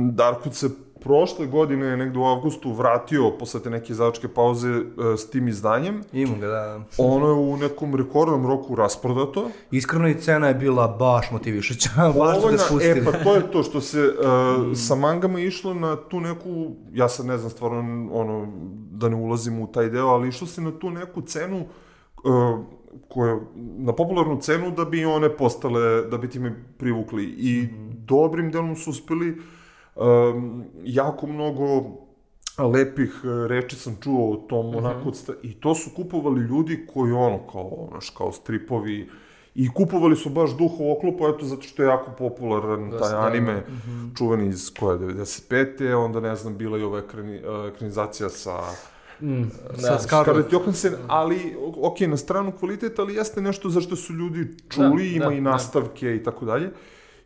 Darkwood se prošle godine, negde u avgustu, vratio posle te neke izdavačke pauze e, s tim izdanjem. Imam ga, da. Ono je u nekom rekordnom roku rasprodato. Iskreno i cena je bila baš motivišuća. [LAUGHS] baš su te spustili. e, pa to je to što se uh, [LAUGHS] sa mangama išlo na tu neku, ja sad ne znam stvarno, ono, da ne ulazim u taj deo, ali išlo se na tu neku cenu uh, koja, na popularnu cenu da bi one postale, da bi time privukli. I dobrim delom su uspeli um, jako mnogo lepih e, reči sam čuo o tom onako od sta- i to su kupovali ljudi koji ono kao znaš kao stripovi i kupovali su baš duh u oklopu eto zato što je jako popularan taj da. anime čuveni iz koje 95. onda ne znam bila i ova ekrani, e, ekranizacija sa Sa Da. Scarlett. Johansson, ali o- ok, na stranu kvalitet, ali jeste nešto za što su ljudi čuli, Da, ima da, i da. nastavke i tako dalje.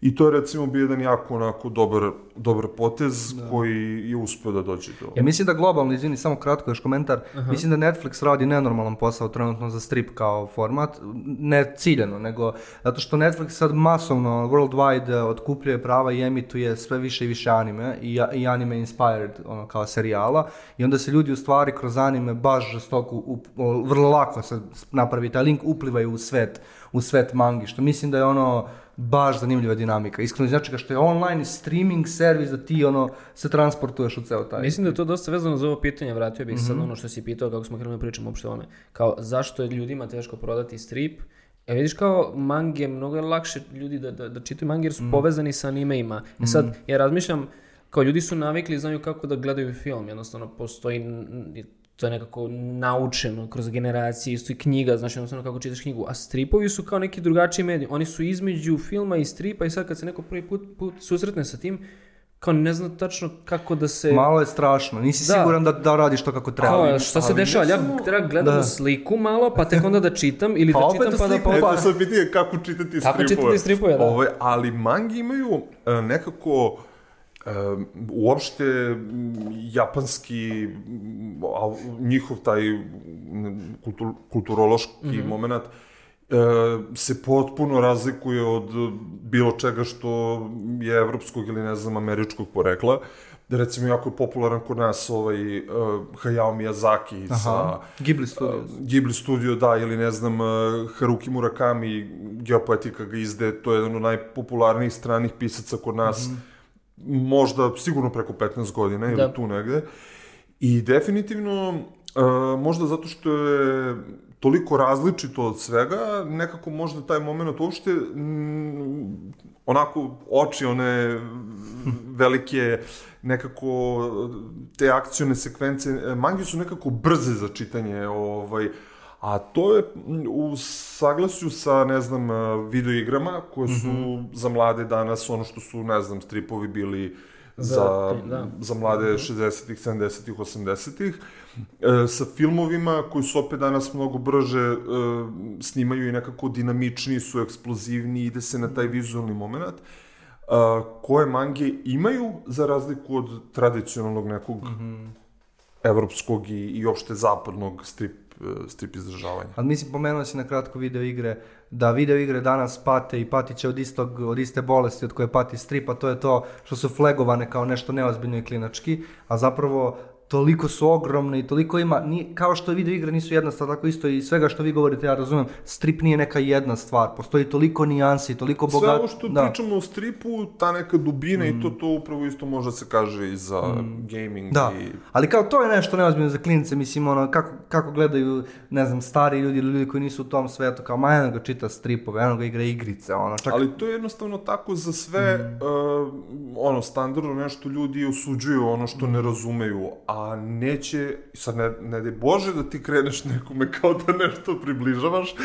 I to je recimo bio jedan jako onako dobar, dobar potez koji je uspio da dođe do... Ja mislim da globalno, izvini, samo kratko još komentar, mislim da Netflix radi nenormalan posao trenutno za strip kao format, ne ciljeno, nego zato što Netflix sad masovno, worldwide, eh, otkupljuje prava i emituje sve više i više anime i, i anime inspired, ono, kao serijala. I onda se ljudi u stvari kroz anime baš žestoko, up, o, vrlo lako se napravi taj link, uplivaju u svet, u svet mangi, što mislim da je ono baš zanimljiva dinamika. Iskreno znači ga što je online streaming servis da ti ono se transportuješ u ceo taj. Mislim da je to dosta vezano za ovo pitanje, vratio bih sad na ono što si pitao kako smo krenuli da pričamo uopšte o tome. Kao zašto je ljudima teško prodati strip? E vidiš kao mange, mnogo je lakše ljudi da, da, da čitaju mange jer su povezani sa animeima. E sad, ja razmišljam, kao ljudi su navikli, znaju kako da gledaju film, jednostavno postoji, to je nekako naučeno kroz generacije, isto i knjiga, znači jednostavno kako čitaš knjigu, a stripovi su kao neki drugačiji mediji, oni su između filma i stripa i sad kad se neko prvi put, put susretne sa tim, kao ne zna tačno kako da se... Malo je strašno, nisi Da. siguran da, da radiš to kako treba. Kao, šta se dešava? Ja samo- treba gledam Da. sliku malo, pa tek onda da čitam, ili Pa da opet čitam da pa da sliku, pa... Pa- to sad pitanje kako čitati Kako stripove. čitati stripove, da. Ovaj, ali mangi imaju e, nekako e, uopšte japanski njihov taj kultur, kulturološki Mhm. moment e, se potpuno razlikuje od bilo čega što je evropskog ili ne znam američkog porekla. Recimo, jako je popularan kod nas ovaj uh, Hayao Miyazaki sa Aha. Ghibli Studios. Ghibli studio, da, ili ne znam, uh, Haruki Murakami, Geopoetika ga izde, to je jedan od najpopularnijih stranih pisaca kod nas, možda sigurno preko 15 godina ili Da. tu negde. I definitivno, uh, možda zato što je toliko različito od svega, nekako možda taj moment uopšte mm, onako oči one velike nekako te akcione sekvence e, mangi su nekako brze za čitanje ovaj a to je mm, u saglasju sa ne znam e, video igrama koje su za mlade danas ono što su ne znam stripovi bili za, Za- za, da. za mlade 60-ih, 70-ih, 80-ih, e, sa filmovima koji su opet danas mnogo brže e, snimaju i nekako dinamičniji su, eksplozivniji, ide se na taj vizualni moment, a, koje mange imaju za razliku od tradicionalnog nekog evropskog i, i opšte zapadnog strip, e, strip izdržavanja. Ali mislim, pomenuo si na kratko video igre, da video igre danas pate i patit će od, istog, od iste bolesti od koje pati strip, a to je to što su flagovane kao nešto neozbiljno i klinački, a zapravo toliko su ogromne i toliko ima, ni, kao što video igre nisu jedna stvar, tako isto i svega što vi govorite, ja razumem, strip nije neka jedna stvar, postoji toliko nijansi, toliko Sve bogat... ovo što da. pričamo o stripu, ta neka dubina i to, to upravo isto može se kaže i za gaming Da, i... ali kao to je nešto neozbiljno za klinice, mislim, ono, kako, kako gledaju, ne znam, stari ljudi ili ljudi koji nisu u tom svetu, kao, ma eno ga čita stripove, eno ga igra igrice, ono, čak... Ali to je jednostavno tako za sve, uh, ono, standardno nešto ljudi osuđuju ono što ne razumeju, a neće, sad ne, ne daj Bože da ti kreneš nekome kao da nešto približavaš,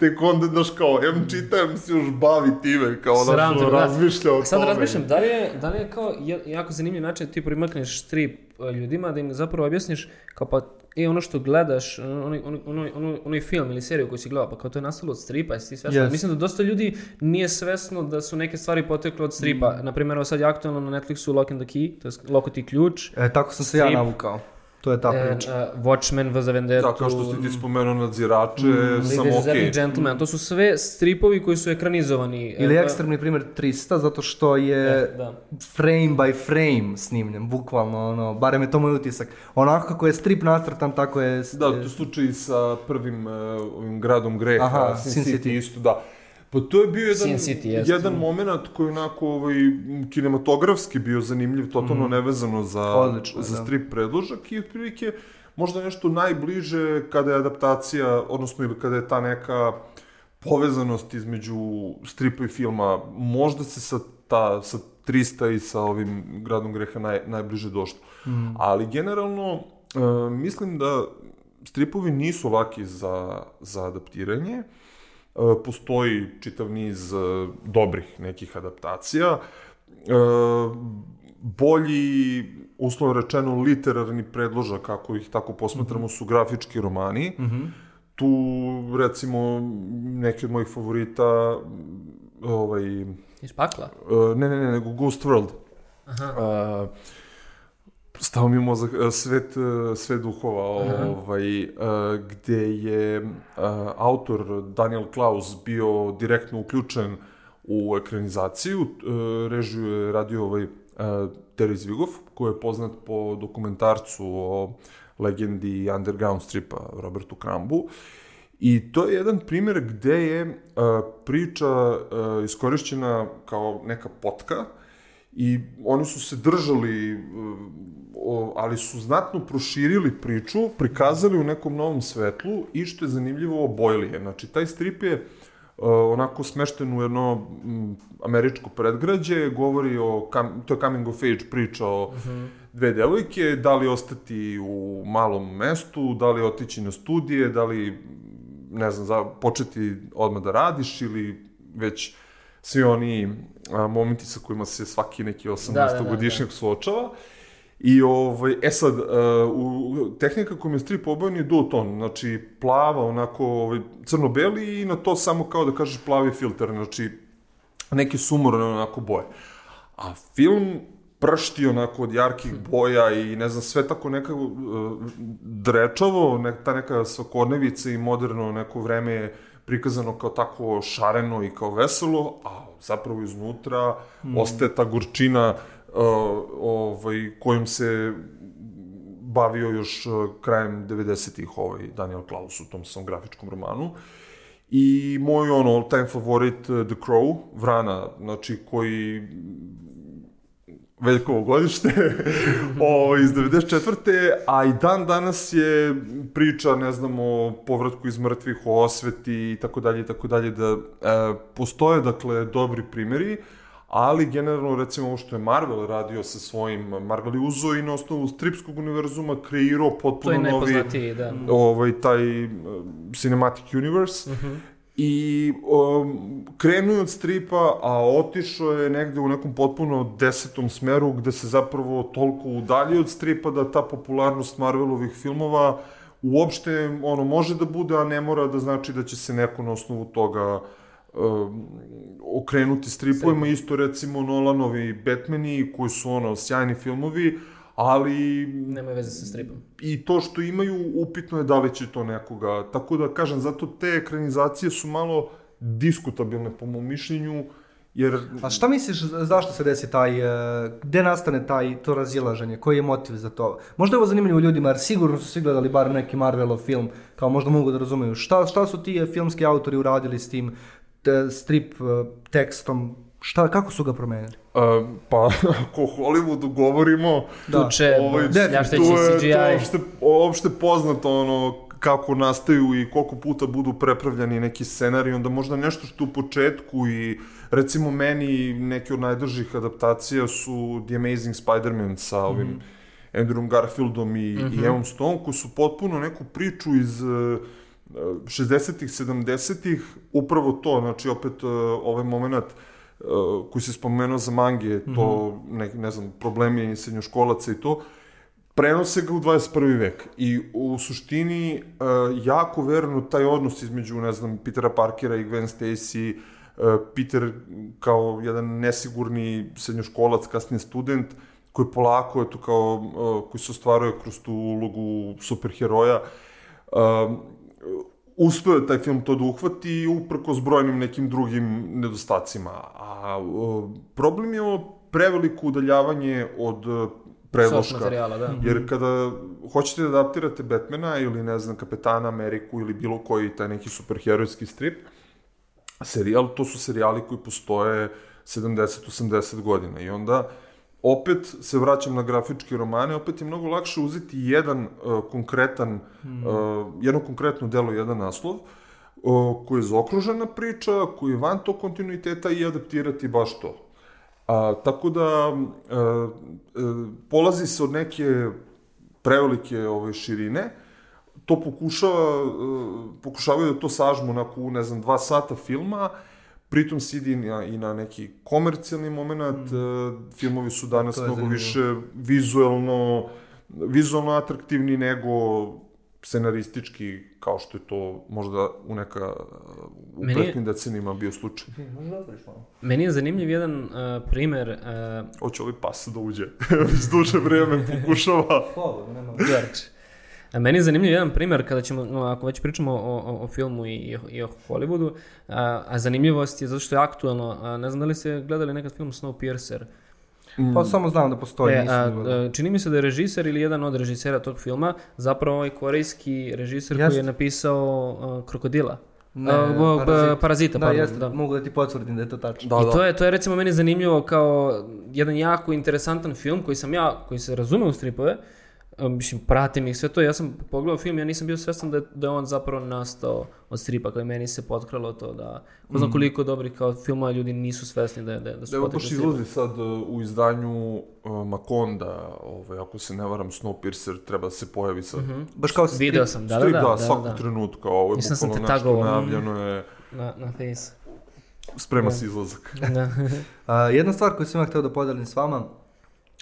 tek onda, znaš, kao, em čitam se još bavi time, kao, da. razmišlja o Sad tome. razmišljam, da li je, da li je kao jako zanimljiv način da ti primakneš strip e, ljudima, da im zapravo objasniš kao pa i ono što gledaš, onaj, onaj, onaj, onaj, film ili seriju koju si gledao, pa kao to je nastalo od stripa, jesi ti svestan? Yes. Mislim da dosta ljudi nije svesno da su neke stvari potekle od stripa. Na primjer, evo sad je aktualno na Netflixu Lock and the Key, to je Loko ti ključ. E, tako sam se ja Strip. navukao. To je ta E, priča. uh, Watchmen, V za Vendetta. Da, kao što si ti spomenuo nadzirače, Mm, samo Ladies okej. and Gentlemen, to su sve stripovi koji su ekranizovani. Ili E, ekstremni primjer 300, zato što je E, da. frame by frame snimljen, bukvalno, ono, barem je to moj utisak. Onako kako je strip nacrtan, tako je... Da, to je slučaj sa prvim uh, ovim gradom greha, Aha, Sin, Sin City, City. isto, da. Pa to je bio jedan, Sin City, jeste. jedan moment koji je onako ovaj, kinematografski bio zanimljiv, totalno nevezano za. Odlično, za da. strip predložak i otprilike možda nešto najbliže kada je adaptacija, odnosno ili kada je ta neka povezanost između stripa i filma, možda se sa, ta, sa 300 i sa ovim gradom greha naj, najbliže došlo. Mhm. Ali generalno, e, mislim da stripovi nisu laki za, za adaptiranje. E, postoji čitav niz e, dobrih nekih adaptacija. E, bolji, uslovno rečeno, literarni predložak, kako ih tako posmatramo, su grafički romani. Tu, recimo, neki od mojih favorita, ovaj, Iz pakla? Ne, ne, ne, nego Ghost World. Aha. Uh, stao mi mozak, uh, svet, uh, svet duhova, ovaj, uh, gde je uh, autor Daniel Klaus bio direktno uključen u ekranizaciju. Uh, režiju je radio ovaj uh, Terry Zvigov, koji je poznat po dokumentarcu o legendi underground stripa Robertu Krambu. I to je jedan primjer gde je uh, priča uh, iskorišćena kao neka potka i oni su se držali, uh, ali su znatno proširili priču, prikazali u nekom novom svetlu i što je zanimljivo obojili je. Znači, taj strip je uh, onako smešten u jedno američko predgrađe, govori o, to je coming of age priča o dve devojke, da li ostati u malom mestu, da li otići na studije, da li ne znam, za, početi odmah da radiš ili već svi oni a, momenti sa kojima se svaki neki 18-godišnjak suočava. I ovaj, e sad, uh, u, tehnika kojom je strip obojen je dual ton, znači plava, onako ovaj, crno-beli i na to samo kao da kažeš plavi filter, znači neke sumorne onako boje. A film pršti onako od jarkih boja i ne znam, sve tako nekako uh, drečavo, ne, ta neka svakodnevica i moderno neko vreme je prikazano kao tako šareno i kao veselo, a zapravo iznutra mm. ostaje ta gorčina uh, ovaj, kojom se bavio još uh, krajem 90-ih ovaj Daniel Klaus u tom svom grafičkom romanu. I moj ono all time favorit uh, The Crow, Vrana, znači koji Veljkovo godište, [LAUGHS] o, iz 94. A i dan danas je priča, ne znam, o povratku iz mrtvih, o osveti i tako dalje i tako dalje, da e, postoje, dakle, dobri primjeri, ali generalno, recimo, ovo što je Marvel radio sa svojim, Marvel je uzo i na osnovu stripskog univerzuma kreirao To potpuno je novi, najpoznatiji, da. ovaj, taj uh, cinematic universe. Mhm. I um, krenuo je od stripa, a otišao je negde u nekom potpuno desetom smeru gde se zapravo toliko udalji od stripa da ta popularnost Marvelovih filmova uopšte ono može da bude, a ne mora da znači da će se neko na osnovu toga um, okrenuti stripovima. Isto recimo Nolanovi Batmani koji su ono sjajni filmovi, ali Nema veze sa stripom. i to što imaju, upitno je da li će to nekoga. Tako da, kažem, zato te ekranizacije su malo diskutabilne po mom mišljenju, jer... A šta misliš, zašto se desi taj, e, gde nastane taj, to razilaženje, koji je motiv za to? Možda je ovo zanimljivo ljudima, jer sigurno su svi gledali bar neki Marvelov film, kao možda mogu da razumeju. Šta, šta su ti filmski autori uradili s tim te, strip e, tekstom, šta, kako su ga promenili? Uh, pa, [LAUGHS] ako o Hollywoodu govorimo, Da. Tuče, ovaj, pljašteći tu je CGI. to opšte, opšte poznato ono kako nastaju i koliko puta budu prepravljani neki scenarij, onda možda nešto što u početku i recimo meni neki od najdržih adaptacija su The Amazing Spider-Man sa ovim mm. Andrewom Garfieldom i, mm -hmm. i Emom Stone, koji su potpuno neku priču iz uh, 60-ih, 70-ih, upravo to, znači opet uh, ovaj moment uh, koji se spomenuo za mange, to, ne, ne znam, problemi srednjoškolaca i to, prenose ga u 21. vek i u suštini uh, jako verno taj odnos između, ne znam, Petera Parkera i Gwen Stacy, uh, Peter kao jedan nesigurni srednjoškolac, kasnije student, koji polako, eto kao, uh, koji se ostvaruje kroz tu ulogu superheroja, uh, uspeo je taj film to da uhvati uprko s brojnim nekim drugim nedostacima. A uh, problem je preveliko udaljavanje od uh, predloška. materijala, da. Jer kada hoćete da adaptirate Batmana ili, ne znam, Kapetana Ameriku ili bilo koji taj neki superherojski strip, serijal, to su serijali koji postoje 70-80 godina. I onda opet se vraćam na grafičke romane, opet je mnogo lakše uzeti jedan uh, konkretan, mm. uh, jedno konkretno delo, jedan naslov, uh, koji je zaokružena priča, koji je van tog kontinuiteta i adaptirati baš to. A, tako da, a, a, polazi se od neke prevelike ove širine, to pokušava, a, pokušavaju da to sažmu onako u, ne znam, dva sata filma, pritom se ide i na, i na neki komercijalni moment, mm. filmovi su danas mnogo zanimljivo. više vizuelno, vizualno atraktivni nego scenaristički, kao što je to možda u neka u Meni pretnim decenijima bio slučaj. Meni je zanimljiv jedan uh, primer... Uh, Hoće li pas da uđe? Već [LAUGHS] duže vreme pokušava. A meni je zanimljiv jedan primer kada ćemo, no, ako već pričamo o, o, o filmu i, i o Hollywoodu, a, a zanimljivost je zato što je aktuelno. A, ne znam da li ste gledali nekad film Snowpiercer. Mm. Pa samo znam da postoji. E, a, čini mi se da je režiser ili jedan od režisera tog filma zapravo ovaj korejski režiser Jest. koji je napisao uh, Krokodila. Ne, uh, parazita, parazita da, pardon, da. mogu da ti potvrdim da je to tačno. Da, I da. to je, to je recimo meni zanimljivo kao jedan jako interesantan film koji sam ja, koji se razume u stripove, uh, mislim, pratim ih sve to. Ja sam pogledao film, ja nisam bio svestan da je, da je on zapravo nastao od stripa, kao i meni se potkralo to da, ko znam mm. koliko dobri kao filma ljudi nisu svesni da, da, da su Evo baš izlazi sad uh, u izdanju uh, Makonda, ovaj, ako se ne varam, Snowpiercer treba da se pojavi sad. Mm -hmm. Baš kao strip, Video sam, da, strip, da, da, da, svakog da. trenutka, ovo je Nisam bukvalno nešto najavljeno je. Na, na face. Sprema se izlazak. da. [LAUGHS] uh, jedna stvar koju sam ja hteo da podelim s vama,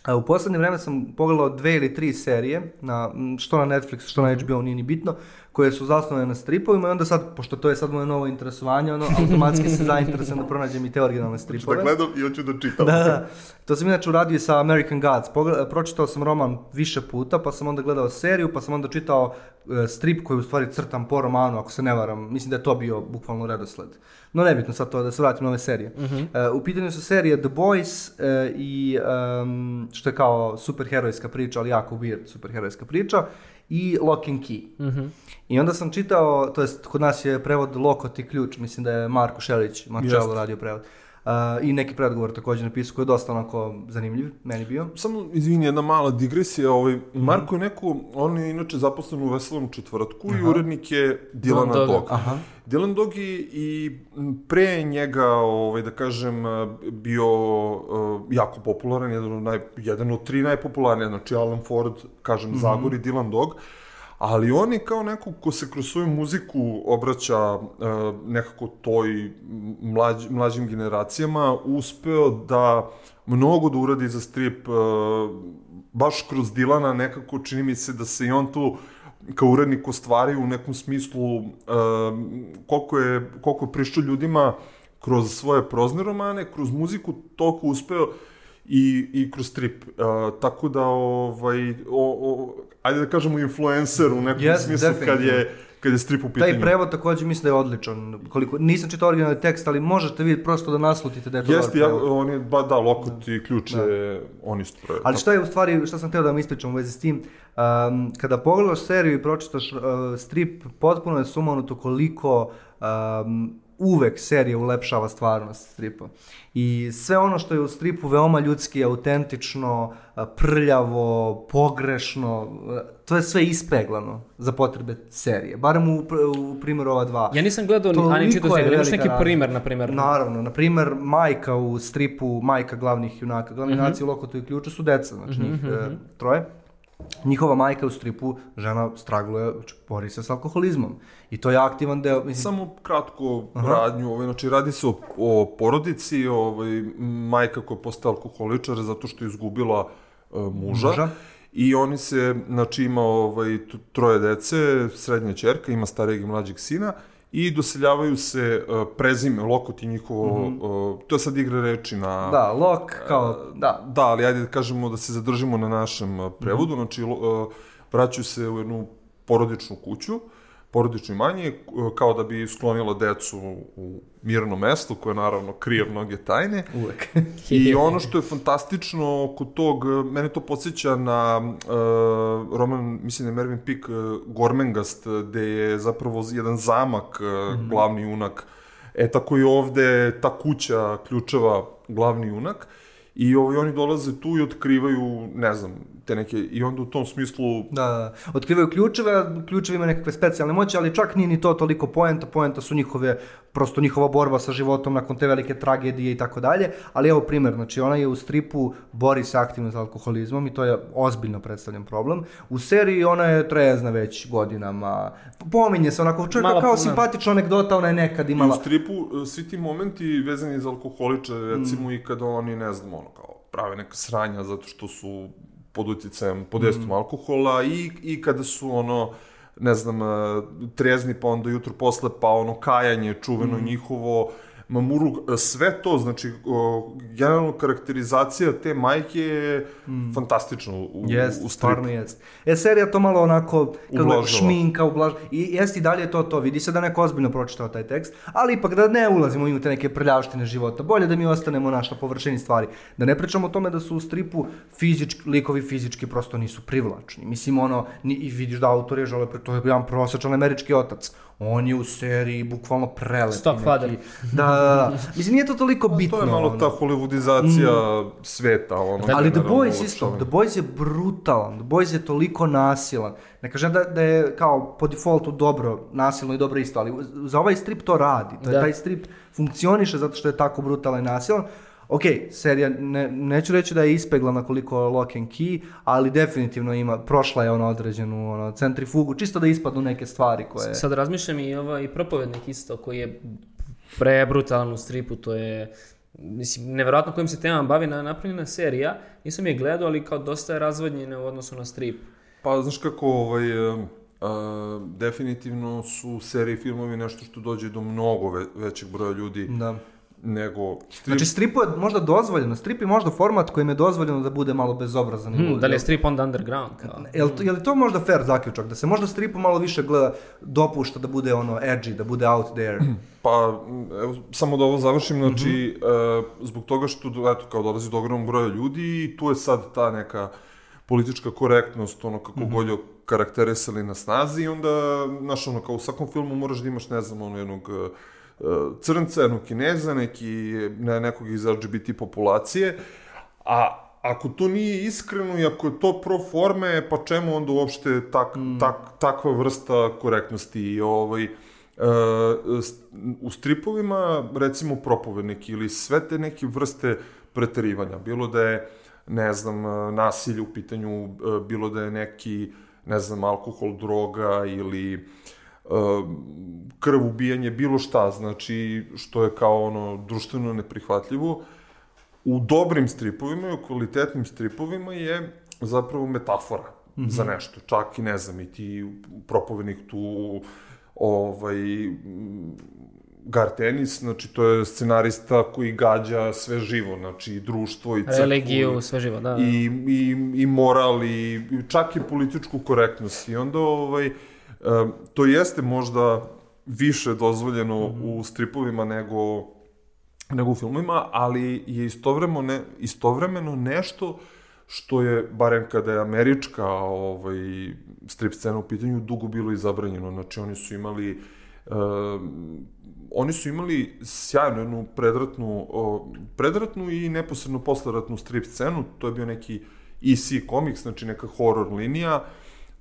A u poslednje vreme sam pogledao dve ili tri serije, na, što na Netflixu, što na HBO, nije ni bitno, koje su zasnovane na stripovima i onda sad, pošto to je sad moje novo interesovanje, ono, automatski se [LAUGHS] zainteresujem da pronađem i te originalne stripove. Da gledam i hoću da čitam. Da, da. To sam inače uradio sa American Gods. Pogled, pročitao sam roman više puta, pa sam onda gledao seriju, pa sam onda čitao uh, strip koji u stvari crtam po romanu, ako se ne varam. Mislim da je to bio bukvalno redosled. No nebitno sad to, da se vratim na ove serije. Uh -huh. uh, u pitanju su serije The Boys uh, i um, što je kao superherojska priča, ali jako weird superherojska priča i Lock and Key. Mm -hmm. I onda sam čitao, to jest kod nas je prevod Lokot i ključ, mislim da je Marko Šelić, Marčelo radio prevod. Uh, I neki predgovor takođe napisao koji je dosta onako zanimljiv, meni bio. Samo, izvini, jedna mala digresija, ovaj, mm -hmm. Marko je neko, on je inače zaposlen u Veselom četvrtku Aha. i urednik je Dilana Dog. Dog. Aha. Dylan Dog je i pre njega, ovaj, da kažem, bio uh, jako popularan, jedan od, naj, jedan od tri najpopularnije, znači Alan Ford, kažem, mm -hmm. Zagor i Dylan Dog, ali on je kao neko ko se kroz svoju muziku obraća uh, nekako toj mlađ, mlađim generacijama, uspeo da mnogo da uradi za strip, uh, baš kroz Dilana nekako čini mi se da se i on tu kao urednik ostvari u nekom smislu uh, koliko je, koliko je prišao ljudima kroz svoje prozne romane, kroz muziku, toliko uspeo i, i kroz strip. Uh, tako da, ovaj, o, o, ajde da kažemo influencer u nekom yes, smislu kad je, kad je strip u pitanju. Taj prevod takođe mislim da je odličan. Koliko, nisam čitao originalni tekst, ali možete vi prosto da naslutite da je to Jeste, ja, on je, ba, da, lokot da. i ključ da. je, on isto prevod. Ali šta je u stvari, šta sam htio da vam ispričam u vezi s tim, um, kada pogledaš seriju i pročitaš uh, strip, potpuno je sumanuto koliko um, uvek serija ulepšava stvarnost stripa. I sve ono što je u stripu veoma ljudski, autentično, prljavo, pogrešno, to je sve ispeglano za potrebe serije. Barem u, u primjeru ova dva. Ja nisam gledao ni ani čitao seriju, imaš neki primer, na primjer? Naravno, na primjer, majka u stripu, majka glavnih junaka, glavni mm -hmm. naci u Lokotu i Ključu su deca, znači mm -hmm. njih mhm, mhm. troje njihova majka u stripu, žena stragluje, bori se s alkoholizmom. I to je aktivan deo. Mislim... Samo kratko Aha. radnju, ovaj, znači radi se o, o porodici, ovaj, majka koja je postala alkoholičar zato što je izgubila uh, muža. muža. I oni se, znači ima ovaj, troje dece, srednja čerka, ima starijeg i mlađeg sina i doseljavaju se uh, prezime, Lokot i njihovo, mm -hmm. uh, to je sad igra reči na... Da, Lok, kao, da. Da, ali ajde da kažemo da se zadržimo na našem uh, prevodu, mm -hmm. znači uh, vraćaju se u jednu porodičnu kuću, porodično imanje, kao da bi sklonila decu u mirno mesto, koje naravno krije mnoge tajne. Uvek. [LAUGHS] I ono što je fantastično oko tog, mene to podsjeća na uh, roman, mislim da je Mervin Pik, uh, Gormengast, gde je zapravo jedan zamak, uh, mm glavni junak. E, tako i ovde ta kuća ključeva glavni junak. I ovaj, oni dolaze tu i otkrivaju, ne znam, te neke, i onda u tom smislu... Da, da, otkrivaju ključeve, ključevi imaju nekakve specijalne moći, ali čak nije ni to toliko poenta, poenta su njihove, prosto njihova borba sa životom nakon te velike tragedije i tako dalje, ali evo primjer, znači ona je u stripu bori se aktivno sa alkoholizmom i to je ozbiljno predstavljen problem. U seriji ona je trezna već godinama, pominje se onako, čovjek kao simpatična anegdota, ona je nekad imala... I u stripu e, svi ti momenti vezani za alkoholiče, recimo mm. i kada oni, ne znam, ono kao prave neka sranja zato što su pod uticajem, pod mm. alkohola i, i kada su ono, ne znam, e, trezni pa onda jutro posle pa ono kajanje čuveno mm. njihovo, Mamuru, sve to, znači, generalno karakterizacija te majke je mm. fantastična u, jest, u stripu. stvarno jest. E, serija to malo onako, kako šminka, ublažava. I jest i dalje to to, vidi se da neko ozbiljno pročitao taj tekst, ali ipak da ne ulazimo u te neke prljavštine života. Bolje da mi ostanemo naš na površini stvari. Da ne pričamo o tome da su u stripu fizički, likovi fizički prosto nisu privlačni. Mislim, ono, ni, i vidiš da autor je žele, to je jedan prosječan američki otac on je u seriji bukvalno prelep. Stock father. Da, da, da. Mislim, nije to toliko bitno. To je malo ta hollywoodizacija mm. sveta. Ono, Ali The Boys isto, The Boys je brutalan, The Boys je toliko nasilan. Ne kažem da, da je kao po defaultu dobro, nasilno i dobro isto, ali za ovaj strip to radi. To da. je, taj strip funkcioniše zato što je tako brutalan i nasilan ok, serija, ne, neću reći da je ispegla na koliko lock and key, ali definitivno ima, prošla je ona određenu ono, centrifugu, čisto da ispadnu neke stvari koje... Sad razmišljam i ovaj propovednik isto, koji je prebrutalan u stripu, to je mislim, neverovatno kojim se temama bavi na napravljena serija, nisam je gledao, ali kao dosta je razvodnjena u odnosu na strip. Pa, znaš kako, ovaj, uh, definitivno su serije i filmovi nešto što dođe do mnogo ve većeg broja ljudi. Da nego strip... Znači stripu je možda dozvoljeno, strip je možda format kojim je dozvoljeno da bude malo bezobrazan. Hmm, da li je strip onda underground? Kao? Je li, to, je li to možda fair zaključak? Da se možda stripu malo više gleda, dopušta da bude ono edgy, da bude out there? Pa, evo, samo da ovo završim, znači, mm -hmm. uh, zbog toga što, eto, kao dolazi do ogromnog broja ljudi i tu je sad ta neka politička korektnost, ono kako mm -hmm. god karakterisali na snazi i onda, znaš, ono, kao u svakom filmu moraš da imaš, ne znam, ono, jednog uh, crnca, jednog kineza, neki, ne, nekog iz LGBT populacije, a ako to nije iskreno i ako je to pro forme, pa čemu onda uopšte tak, mm. tak, takva vrsta korektnosti i ovaj, Uh, u stripovima, recimo propovednik ili sve te neke vrste preterivanja, bilo da je, ne znam, nasilje u pitanju, bilo da je neki, ne znam, alkohol, droga ili krv ubijanje, bilo šta, znači, što je kao ono društveno neprihvatljivo, u dobrim stripovima i u kvalitetnim stripovima je zapravo metafora mm -hmm. za nešto. Čak i ne znam, i ti propovednik tu ovaj, Gartenis, znači to je scenarista koji gađa sve živo, znači i društvo i crkvu. Religiju, sve živo, da. I, i, i moral i, čak i političku korektnost. I onda ovaj, to jeste možda više dozvoljeno mm -hmm. u stripovima nego, nego u filmovima, ali je istovremeno, ne, istovremeno nešto što je, barem kada je američka ovaj, strip scena u pitanju, dugo bilo i zabranjeno. Znači, oni su imali uh, oni su imali sjajnu jednu predratnu, uh, predratnu i neposredno posleratnu strip scenu, to je bio neki EC komiks, znači neka horror linija, uh,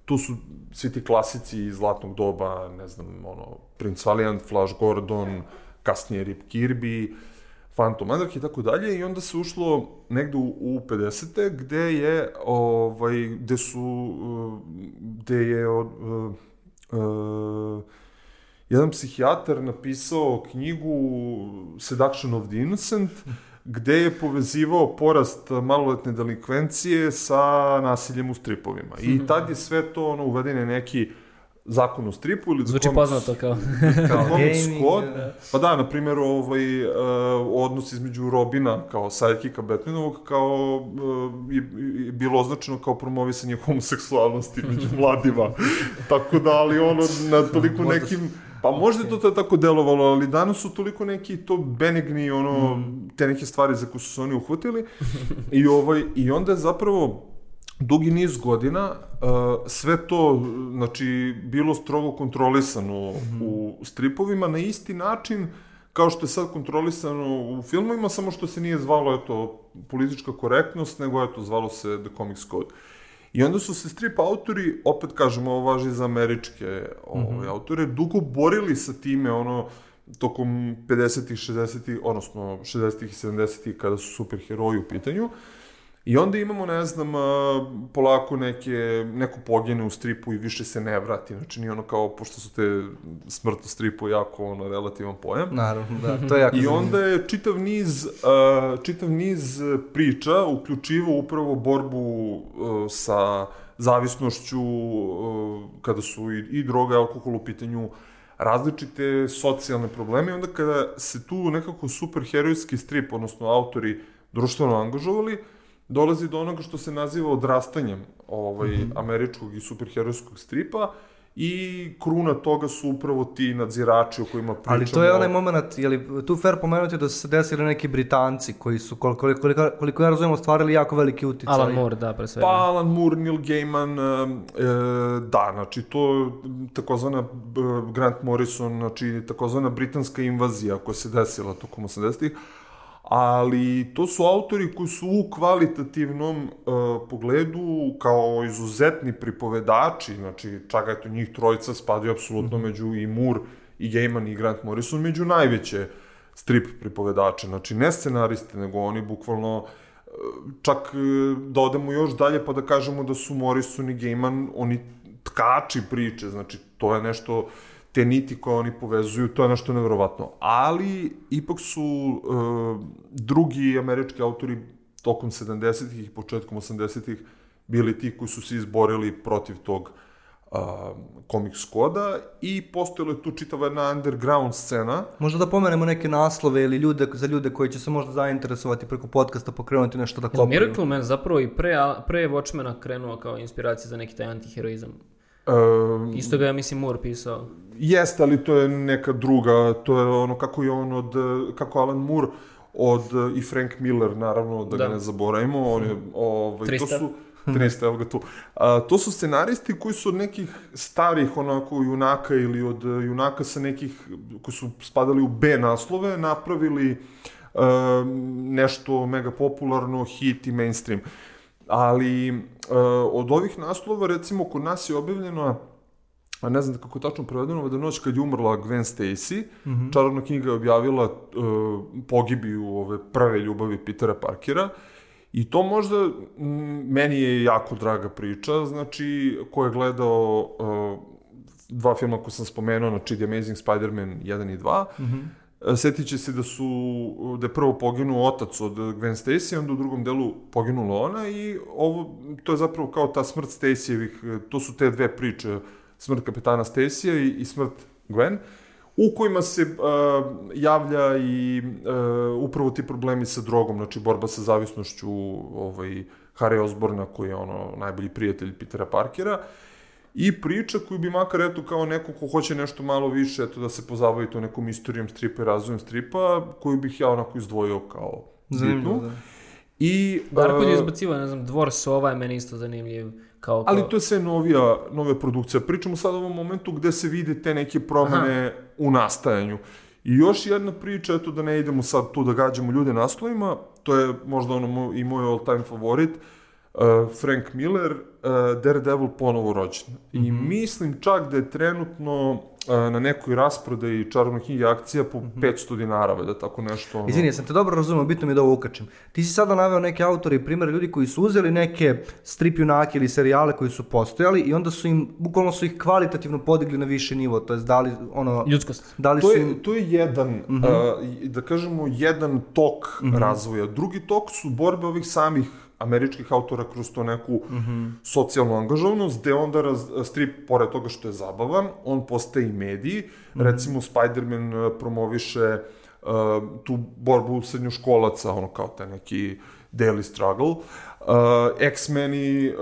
tu su svi ti klasici iz zlatnog doba, ne znam, ono, Prince Valiant, Flash Gordon, kasnije Rip Kirby, Phantom Anarchy i tako dalje i onda se ušlo negde u, u 50. gde je ovaj gde su gde je od uh, uh, jedan psihijatar napisao knjigu Seduction of the Innocent gde je povezivao porast maloletne delikvencije sa nasiljem u stripovima. I mhm. tad je sve to ono, uveden je neki zakon o stripu ili Zvuči poznato kao... [LAUGHS] kao Comics gaming, Code. da. Pa da, na primjer, ovaj, uh, odnos između Robina kao sidekicka Batmanovog kao uh, je, je bilo označeno kao promovisanje homoseksualnosti među mladima. [LAUGHS] tako da, ali ono, na toliko Možda nekim... Pa možda je to ta- tako delovalo, ali danas su toliko neki to benigni, ono, Mm. te neke stvari za koje su se oni uhvatili. I, ovaj, I onda je zapravo dugi niz godina uh, sve to, znači, bilo strogo kontrolisano u stripovima na isti način kao što je sad kontrolisano u filmovima, samo što se nije zvalo, eto, politička korektnost, nego, eto, zvalo se The Comics Code. I onda su se strip autori, opet kažemo, ovo važi za američke ovaj, autore, dugo borili sa time, ono, tokom 50-ih, 60-ih, odnosno 60-ih i 70-ih, kada su superheroji u pitanju. I onda imamo, ne znam, polako neke, neko pogine u stripu i više se ne vrati. Znači, nije ono kao, pošto su te smrt u stripu jako ono, relativan pojam. Naravno, da, to je [LAUGHS] jako I zanimljivo. onda je čitav niz, uh, čitav niz priča uključivo upravo borbu uh, sa zavisnošću uh, kada su i, i droga i alkohol u pitanju različite socijalne probleme i onda kada se tu nekako superherojski strip, odnosno autori društveno angažovali, dolazi do onoga što se naziva odrastanjem ovaj, Mhm. američkog i superherojskog stripa i kruna toga su upravo ti nadzirači o kojima pričamo. Ali to je onaj moment, je li tu fair pomenuti da su se desili neki Britanci koji su, koliko, koliko, koliko ja razumijem, ostvarili jako veliki uticaj. Alan Moore, da, pre svega. Pa Alan Moore, Neil Gaiman, e, da, znači to je takozvana Grant Morrison, znači takozvana britanska invazija koja se desila tokom 80-ih, ali to su autori koji su u kvalitativnom e, pogledu kao izuzetni pripovedači, znači čak eto njih trojica spadaju apsolutno među i Moore i Gaiman i Grant Morrison među najveće strip pripovedače, znači ne scenariste, nego oni bukvalno čak e, da odemo još dalje pa da kažemo da su Morrison i Gaiman oni tkači priče, znači to je nešto te niti koje oni povezuju, to je nešto nevjerovatno. Ali ipak su e, drugi američki autori tokom 70-ih i početkom 80-ih bili ti koji su se izborili protiv tog a, komiks koda i postojala je tu čitava jedna underground scena Možda da pomenemo neke naslove ili ljude, za ljude koji će se možda zainteresovati preko podcasta pokrenuti nešto da kopaju. Miracle Man zapravo i pre, pre Watchmena krenuo kao inspiracija za neki taj antiheroizam. e, Isto ga je, mislim, Moore pisao. Jeste, ali to je neka druga, to je ono kako je on od, kako Alan Moore od i Frank Miller, naravno, da, Da. ga ne zaboravimo, on je, ovaj, to Trista. su, 300, evo ga tu. A, to su scenaristi koji su od nekih starih onako junaka ili od eh, junaka sa nekih, koji su spadali u B naslove, napravili uh, nešto mega popularno, hit i mainstream. Ali uh, od ovih naslova, recimo, kod nas je objavljeno a ne znam kako je tačno prevedeno, da noć kad je umrla Gwen Stacy, mm -hmm. čarobna knjiga je objavila uh, pogibiju ove prve ljubavi Petera Parkera i to možda m, meni je jako draga priča, znači ko je gledao uh, dva filma koje sam spomenuo, znači The Amazing Spider-Man 1 i 2, mm -hmm. Setit će se da su, da je prvo poginuo otac od Gwen Stacy, onda u drugom delu poginula ona i ovo, to je zapravo kao ta smrt Stacyjevih, to su te dve priče, smrt kapetana Stacyja i, i smrt Gwen, u kojima se uh, javlja i uh, upravo ti problemi sa drogom, znači borba sa zavisnošću ovaj, Harry Osborna, koji je ono najbolji prijatelj Petera Parkera, i priča koju bi makar eto kao neko ko hoće nešto malo više, eto da se pozabavi to nekom istorijom stripa i razvojem stripa, koju bih ja onako izdvojio kao Zanimljivo, bitnu. da. I, Darko je uh, izbacivo, ne znam, Dvor Sova je meni isto zanimljiv. Kao, kao... Ali to je sve novija, nove produkcija. Pričamo sad o ovom momentu gde se vide te neke promene Aha. u nastajanju. I još jedna priča, eto da ne idemo sad tu da gađamo ljude naslovima, to je možda ono i moj all time favorit, uh, Frank Miller, uh, Daredevil ponovo rođen. Mm -hmm. I mislim čak da je trenutno uh, na nekoj rasprodaji čarobne knjige akcija po mm -hmm. 500 dinara, da tako nešto. Ono... Izvini, ja sam te dobro razumio, bitno mi je da ovo ukačem. Ti si sada naveo neke autore i primere ljudi koji su uzeli neke strip junake ili serijale koji su postojali i onda su im, bukvalno su ih kvalitativno podigli na više nivo, to jest dali ono... Ljudskost. Dali To su je, im... to je jedan, mm -hmm. uh, da kažemo, jedan tok mm -hmm. razvoja. Drugi tok su borbe ovih samih američkih autora kroz to neku mm -hmm. socijalnu angažovanost, gde onda raz, strip, pored toga što je zabavan, on postaje i mediji. Mm -hmm. Recimo, Spider-Man uh, promoviše uh, tu borbu srednjoškolaca, ono kao taj neki daily struggle. Uh, X-meni uh,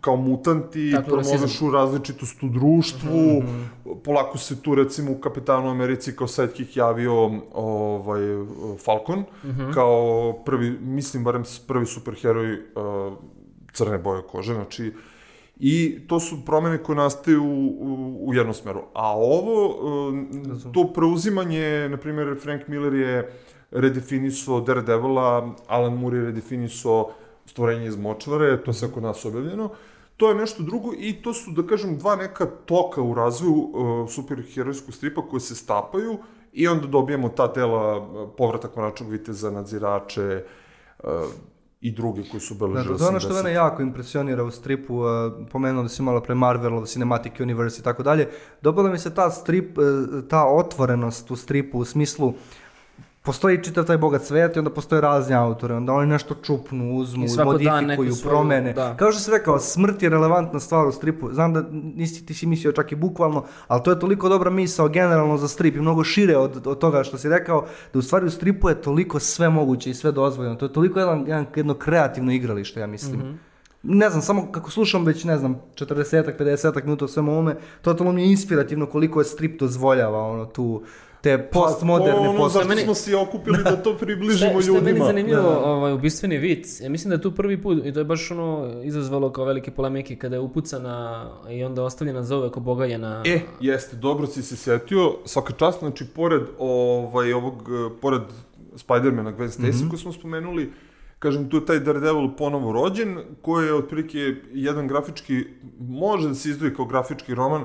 kao mutanti promovišu različitost u društvu. Mm -hmm. Polako se tu recimo u Kapitanu Americi kao sidekick javio ovaj, Falcon mm -hmm. kao prvi, mislim barem prvi superheroj uh, crne boje kože. Znači, I to su promene koje nastaju u, u jednom smeru. A ovo, uh, to preuzimanje, na primjer, Frank Miller je uh, redefinisao Daredevila, Alan Moore je redefinisao stvorenje iz močvare, to se kod nas objavljeno. To je nešto drugo i to su, da kažem, dva neka toka u razvoju uh, superherojskog stripa koje se stapaju i onda dobijemo ta tela uh, povratak mračnog viteza, nadzirače, uh, i druge koji su beležili. Da, to je ono što mene jako impresionira u stripu, uh, pomenuo da si malo pre Marvelov, Cinematic Universe i tako dalje. Dobila mi se ta strip, uh, ta otvorenost u stripu u smislu uh, postoji čitav taj bogat svet i onda postoje razni autori, onda oni nešto čupnu, uzmu, modifikuju, svoju, promene. Da. Kao što se rekao, smrt je relevantna stvar u stripu. Znam da nisi ti si mislio čak i bukvalno, ali to je toliko dobra misao generalno za strip i mnogo šire od, od toga što si rekao, da u stvari u stripu je toliko sve moguće i sve dozvoljeno. To je toliko jedan, jedan, jedno kreativno igralište, ja mislim. Mm -hmm ne znam, samo kako slušam već, ne znam, 40-ak, 50-ak minuta o svemu ovome, totalno mi je inspirativno koliko je strip dozvoljava ono tu te postmoderne pa, ono, post... Zašto smo se okupili da to [LAUGHS] približimo ljudima. Što je meni zanimljivo, da. ovaj, ubistveni vic, ja mislim da je tu prvi put, i to je baš ono izazvalo kao velike polemike kada je upucana i onda ostavljena za uvek obogaljena... E, jeste, dobro si se setio, svaka čast, znači, pored ovaj, ovog, pored Spider-mana Gwen Stacy mm -hmm. koju smo spomenuli, kažem, tu je taj Daredevil ponovo rođen, koji je otprilike jedan grafički, može da se izdvoji kao grafički roman,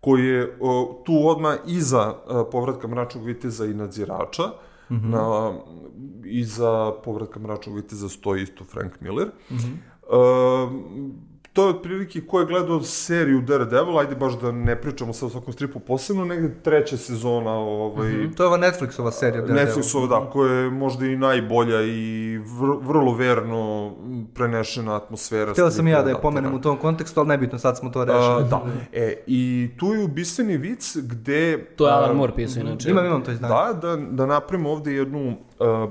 koji je o, tu odmah iza o, povratka mračnog viteza i nadzirača, mm -hmm. na, iza povratka mračnog viteza stoji isto Frank Miller. Mm -hmm. O, to je otprilike ko je gledao seriju Daredevil, ajde baš da ne pričamo sa svakom stripu posebno, negde treća sezona. Ovaj, mm -hmm. To je ova Netflixova serija Daredevil. Netflixova, da, koja je možda i najbolja i vr vrlo verno prenešena atmosfera. Htio sam i ja da je pomenem da. u tom kontekstu, ali nebitno, sad smo to rešili. Uh, da, e, i tu je ubistveni vic gde... To je Alan Moore pisao, inače. Imam, imam to izdanje. Da, da, da napravimo ovde jednu, uh,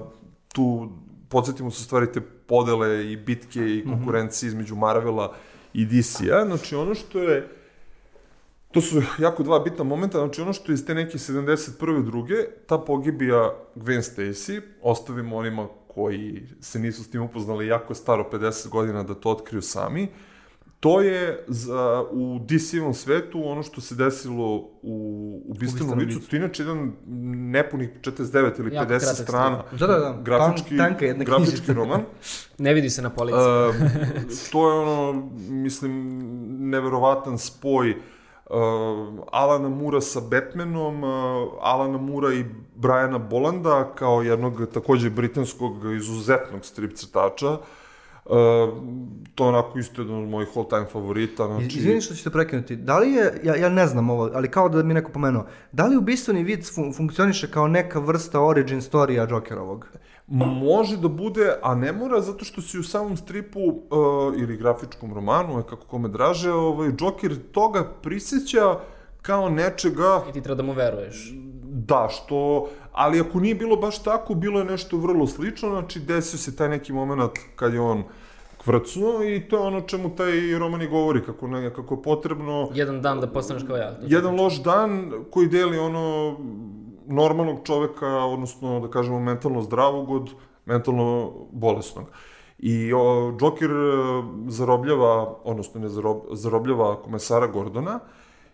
tu, podsjetimo se stvari te podele i bitke i mhm. konkurencije mm -hmm. između Marvela i DC-a. Znači, ono što je... To su jako dva bitna momenta, znači ono što je iz te neke 71. druge, ta pogibija Gwen Stacy, ostavimo onima koji se nisu s tim upoznali jako staro 50 godina da to otkriju sami, to je za, u DC-evom svetu ono što se desilo u ubistvenom licu, to je inače jedan nepunih 49 ili 50 strana da, da, da. grafički, Tanka jedna grafički roman. [LAUGHS] ne vidi se na polici. uh, [LAUGHS] to je ono, mislim, neverovatan spoj uh, Alana Mura sa Batmanom, uh, Alana Mura i Briana Bolanda kao jednog takođe britanskog izuzetnog strip crtača. Uh, to je onako isto jedan od mojih all time favorita. Znači... Izvini što ću te prekinuti, da li je, ja, ja ne znam ovo, ali kao da mi neko pomenuo, da li ubistveni vid fun funkcioniše kao neka vrsta origin storija Jokerovog? Može da bude, a ne mora, zato što si u samom stripu uh, ili grafičkom romanu, kako kome draže, ovaj, Joker toga prisjeća kao nečega... I ti treba da mu veruješ. Da, što ali ako nije bilo baš tako, bilo je nešto vrlo slično, znači desio se taj neki moment kad je on kvrcnuo i to je ono čemu taj roman i govori, kako, ne, kako je potrebno... Jedan dan da postaneš kao ja. Jedan loš dan koji deli ono normalnog čoveka, odnosno da kažemo mentalno zdravog od mentalno bolesnog. I o, Joker e, zarobljava, odnosno ne zarob, zarobljava komesara Gordona,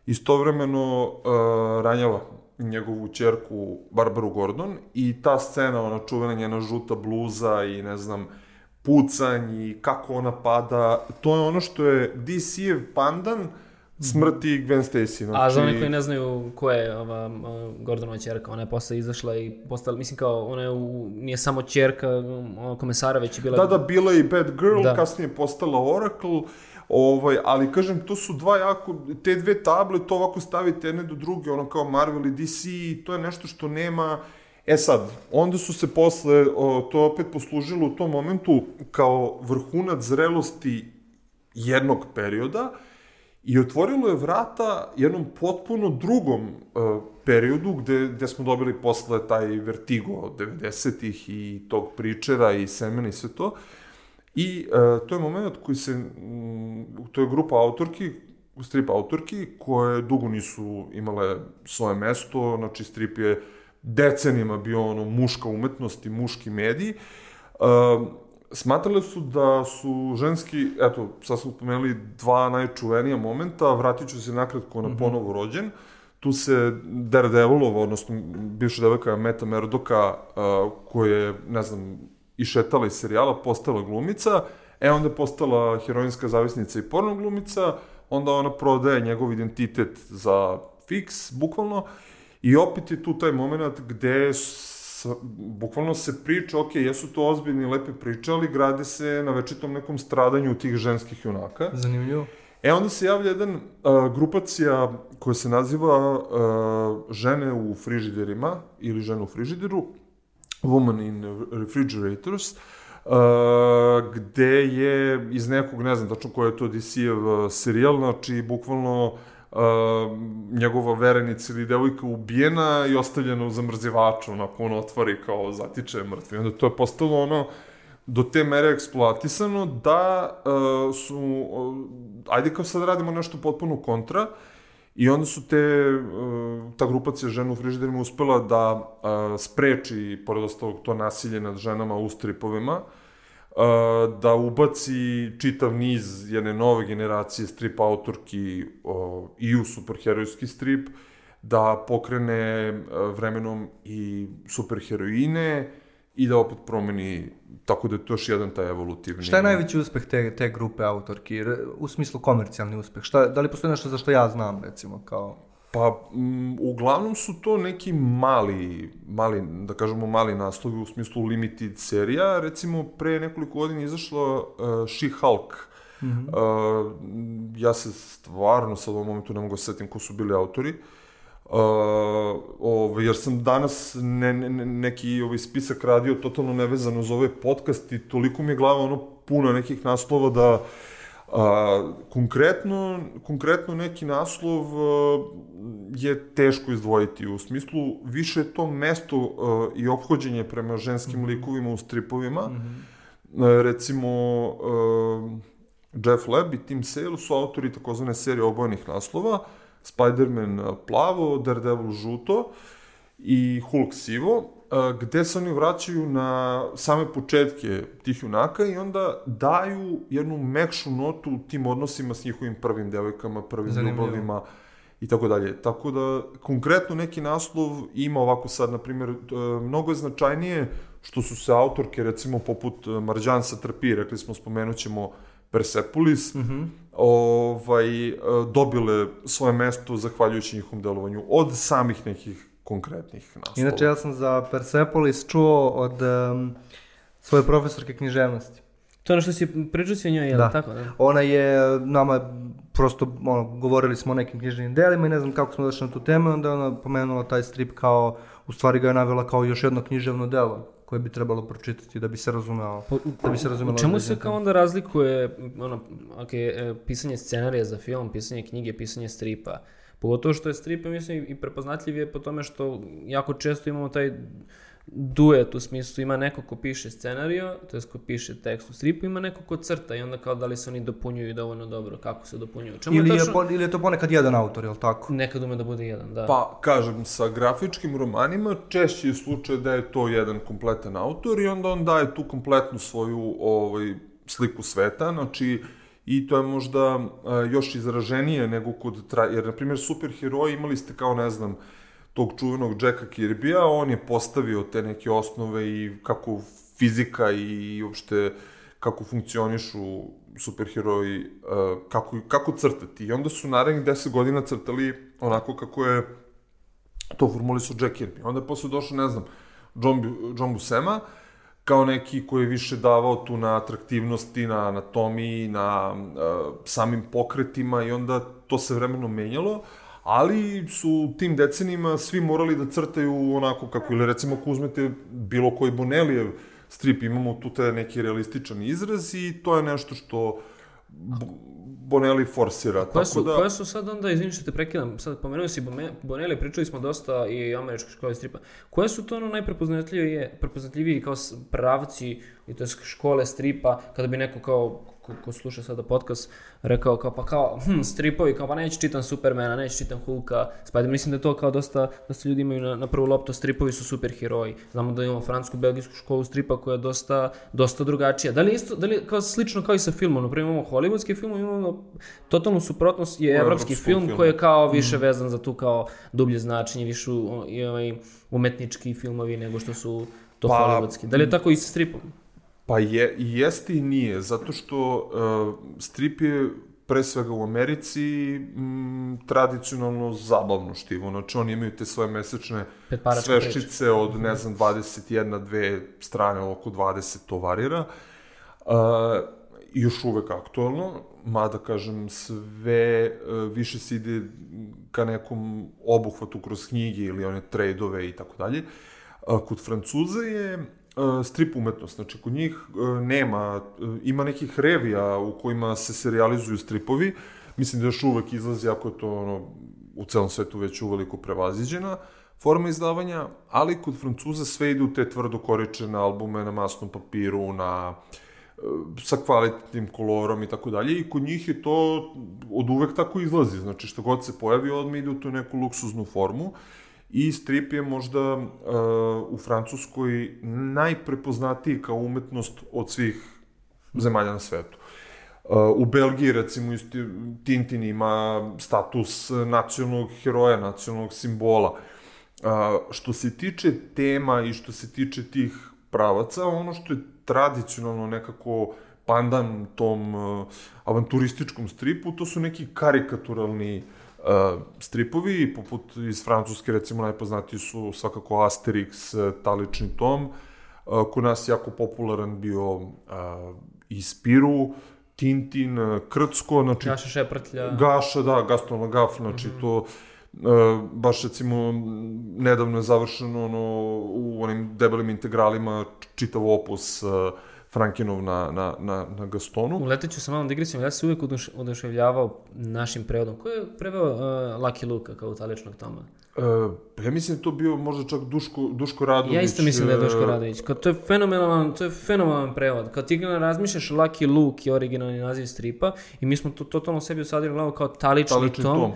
istovremeno uh, ranjava njegovu čerku Barbaru Gordon i ta scena, ona čuvena njena žuta bluza i ne znam, pucanj i kako ona pada, to je ono što je DC-ev pandan smrti Gwen Stacy. Znači... A za oni koji ne znaju ko je ova Gordonova čerka, ona je posle izašla i postala, mislim kao, ona je u, nije samo čerka komesara, već je bila... Da, da, bila je i Bad Girl, da. kasnije postala Oracle, Ovaj, ali kažem, to su dva jako, te dve table, to ovako stavite jedne do druge, ono kao Marvel i DC, to je nešto što nema E sad, onda su se posle, o, to opet poslužilo u tom momentu kao vrhunac zrelosti jednog perioda i otvorilo je vrata jednom potpuno drugom uh, periodu gde, gde smo dobili posle taj vertigo od 90-ih i tog pričera i semena i sve to. I uh, to je moment koji se, um, to je grupa autorki, strip autorki, koje dugo nisu imale svoje mesto, znači strip je decenima bio ono muška umetnost i muški mediji. Uh, smatrali su da su ženski, eto, sad smo pomenuli dva najčuvenija momenta, vratit ću se nakratko na mm -hmm. ponovo rođen, tu se Daredevilova, odnosno bivša devojka Meta Merdoka, uh, koja je, ne znam, išetala iz serijala, postala glumica, e onda je postala heroinska zavisnica i porno glumica, onda ona prodaje njegov identitet za fiks, bukvalno, i opet je tu taj moment gde s, bukvalno se priča, ok, jesu to ozbiljni lepe priče, ali grade se na večitom nekom stradanju tih ženskih junaka. Zanimljivo. E, onda se javlja jedan uh, grupacija koja se naziva uh, žene u frižiderima ili žene u frižideru, Woman in Refrigerators, uh, gde je iz nekog, ne znam tačno ko je to DC-ev serijal, znači bukvalno uh, njegova verenica ili devojka ubijena i ostavljena u zamrzivaču, onako on otvori kao zatiče mrtvi. Onda to je postalo ono do te mere eksploatisano da uh, su, uh, ajde kao sad radimo nešto potpuno kontra, I onda su te, uh, ta grupacija žena u frižiderima uspela da uh, spreči, pored ostalog, to nasilje nad ženama u stripovima, uh, da ubaci čitav niz jedne nove generacije strip autorki i u superherojski strip, da pokrene vremenom i superheroine, i da opet promeni, tako da je to još jedan taj evolutivni... Šta je najveći uspeh te, te grupe autorki, u smislu komercijalni uspeh? Šta, da li postoji nešto za što ja znam, recimo, kao... Pa, m, uglavnom su to neki mali, mali, da kažemo mali naslovi u smislu limited serija. Recimo, pre nekoliko godina izašla uh, She-Hulk. Mm -hmm. uh, ja se stvarno sad u ovom momentu ne mogu da setim ko su bili autori. Uh, Uh, ovaj, jer sam danas ne, ne, neki ovaj spisak radio totalno nevezano za ovaj podcast i toliko mi je glava ono puno nekih naslova da a, konkretno, konkretno neki naslov a, je teško izdvojiti u smislu više je to mesto a, i ophođenje prema ženskim mm -hmm. likovima u stripovima mm -hmm. a, recimo a, Jeff Leb i Tim Sale su autori takozvane serije obojenih naslova Spider-Man plavo, Daredevil žuto i Hulk sivo, gde se oni vraćaju na same početke tih junaka i onda daju jednu mekšu notu tim odnosima s njihovim prvim devojkama, prvim Zanimljivo. ljubavima i tako dalje. Tako da, konkretno neki naslov ima ovako sad, na primjer, e, mnogo je značajnije što su se autorke, recimo, poput Marđan Satrapi, rekli smo, spomenut ćemo Persepolis, mm -hmm. Ovaj, e, dobile svoje mesto zahvaljujući njihovom delovanju od samih nekih konkretnih naslova. Inače, ja sam za Persepolis čuo od um, svoje profesorke književnosti. To je ono što si pričao si o njoj, je da. tako? Da. Ona je nama prosto, ono, govorili smo o nekim knjižnim delima i ne znam kako smo došli na tu temu, onda je ona pomenula taj strip kao, u stvari ga je navela kao još jedno književno delo koje bi trebalo pročitati da bi se razumeo. Da bi se razumelo. U čemu se kao onda razlikuje ono, okay, pisanje scenarija za film, pisanje knjige, pisanje stripa? Pogotovo što je strip, mislim, i prepoznatljiv je po tome što jako često imamo taj duet u smislu ima neko ko piše scenario, to je ko piše tekst u stripu, ima neko ko crta i onda kao da li se oni dopunjuju dovoljno dobro, kako se dopunjuju. Čemu ili, je, tačno... je, ili je to ponekad jedan autor, je li tako? Nekad ume da bude jedan, da. Pa, kažem, sa grafičkim romanima češće je slučaj da je to jedan kompletan autor i onda on daje tu kompletnu svoju ovaj, sliku sveta, znači i to je možda uh, još izraženije nego kod, tra... jer, na primjer, superheroji imali ste kao, ne znam, uh, tog čuvenog Jacka Kirbija, on je postavio te neke osnove i kako fizika i uopšte kako funkcionišu superheroji, e, kako, kako crtati. I onda su narednih 10 godina crtali onako kako je to formulisao Jack Kirby. Onda je posle došao, ne znam, John, John Buscema, kao neki koji je više davao tu na atraktivnosti, na anatomiji, na uh, samim pokretima i onda to se vremenom menjalo, ali su u tim decenijima svi morali da crtaju onako kako, ili recimo ako uzmete bilo koji Bonelijev strip, imamo tu taj neki realističan izraz i to je nešto što Bonelli forsira. Koje su, tako da... koje su sad onda, izvini što te prekidam, sad pomenuo si Bonelli, pričali smo dosta i o američkoj školi stripa. Koje su to ono najprepoznatljivije, prepoznatljiviji kao pravci i to škole stripa, kada bi neko kao ko, ko sluša sada podcast, rekao kao pa kao, hm, stripovi, kao pa neću čitam Supermana, neću čitam Hulka, Spider, mislim da to kao dosta, dosta ljudi imaju na, na prvu loptu, stripovi su super heroji. Znamo da imamo francusku, belgijsku školu stripa koja je dosta, dosta drugačija. Da li isto, da li kao slično kao i sa filmom, naprimjer imamo hollywoodski film, imamo totalnu suprotnost je evropski film, film koji je kao više mm. vezan za tu kao dublje značenje, više ovaj, umetnički filmovi nego što su to pa, hollywoodski. Da li je tako i sa stripom? Pa je, i jeste i nije, zato što uh, strip je pre svega u Americi m, tradicionalno zabavno štivo. Znači oni imaju te svoje mesečne sveščice od, ne znam, 21, dve strane, oko 20 to varira. Uh, još uvek aktualno, mada kažem sve uh, više se ide ka nekom obuhvatu kroz knjige ili one trejdove i tako dalje. Kod Francuza je E, strip umetnost. Znači, kod njih e, nema, e, ima nekih revija u kojima se serializuju stripovi. Mislim da još uvek izlazi, ako je to ono, u celom svetu već uveliko prevaziđena forma izdavanja, ali kod Francuza sve ide u te tvrdo koričene albume na masnom papiru, na sa kvalitetnim kolorom i tako dalje i kod njih je to od uvek tako izlazi, znači što god se pojavi odmah ide u tu neku luksuznu formu i strip je možda uh, u Francuskoj najprepoznatiji kao umetnost od svih zemalja na svetu. Uh, u Belgiji, recimo, isti, Tintin ima status nacionalnog heroja, nacionalnog simbola. Uh, što se tiče tema i što se tiče tih pravaca, ono što je tradicionalno nekako pandan tom uh, avanturističkom stripu, to su neki karikaturalni uh, Uh, stripovi, poput iz Francuske, recimo najpoznatiji su svakako Asterix, Talični tom, uh, kod nas jako popularan bio uh, i Spiru, Tintin, Krcko, znači... Gaša Šeprtlja. Gaša, da, Gaston Lagaf, znači mm -hmm. to... Baš recimo nedavno je završeno ono, u onim debelim integralima čitav opus uh, Frankinov na, na, na, na Gastonu. Uletit ću sa malom digresijom, ja se uvijek oduševljavao našim prevodom. Ko je preveo uh, Lucky Luka kao italičnog toma? Uh, ja mislim da to bio možda čak Duško, Duško Radović. Ja isto mislim da je Duško Radović. Kao, to je fenomenalan, to je fenomenalan prevod. Kad ti razmišljaš Lucky Luke je originalni naziv stripa i mi smo to totalno sebi usadili glavu kao talični, talični tom. tom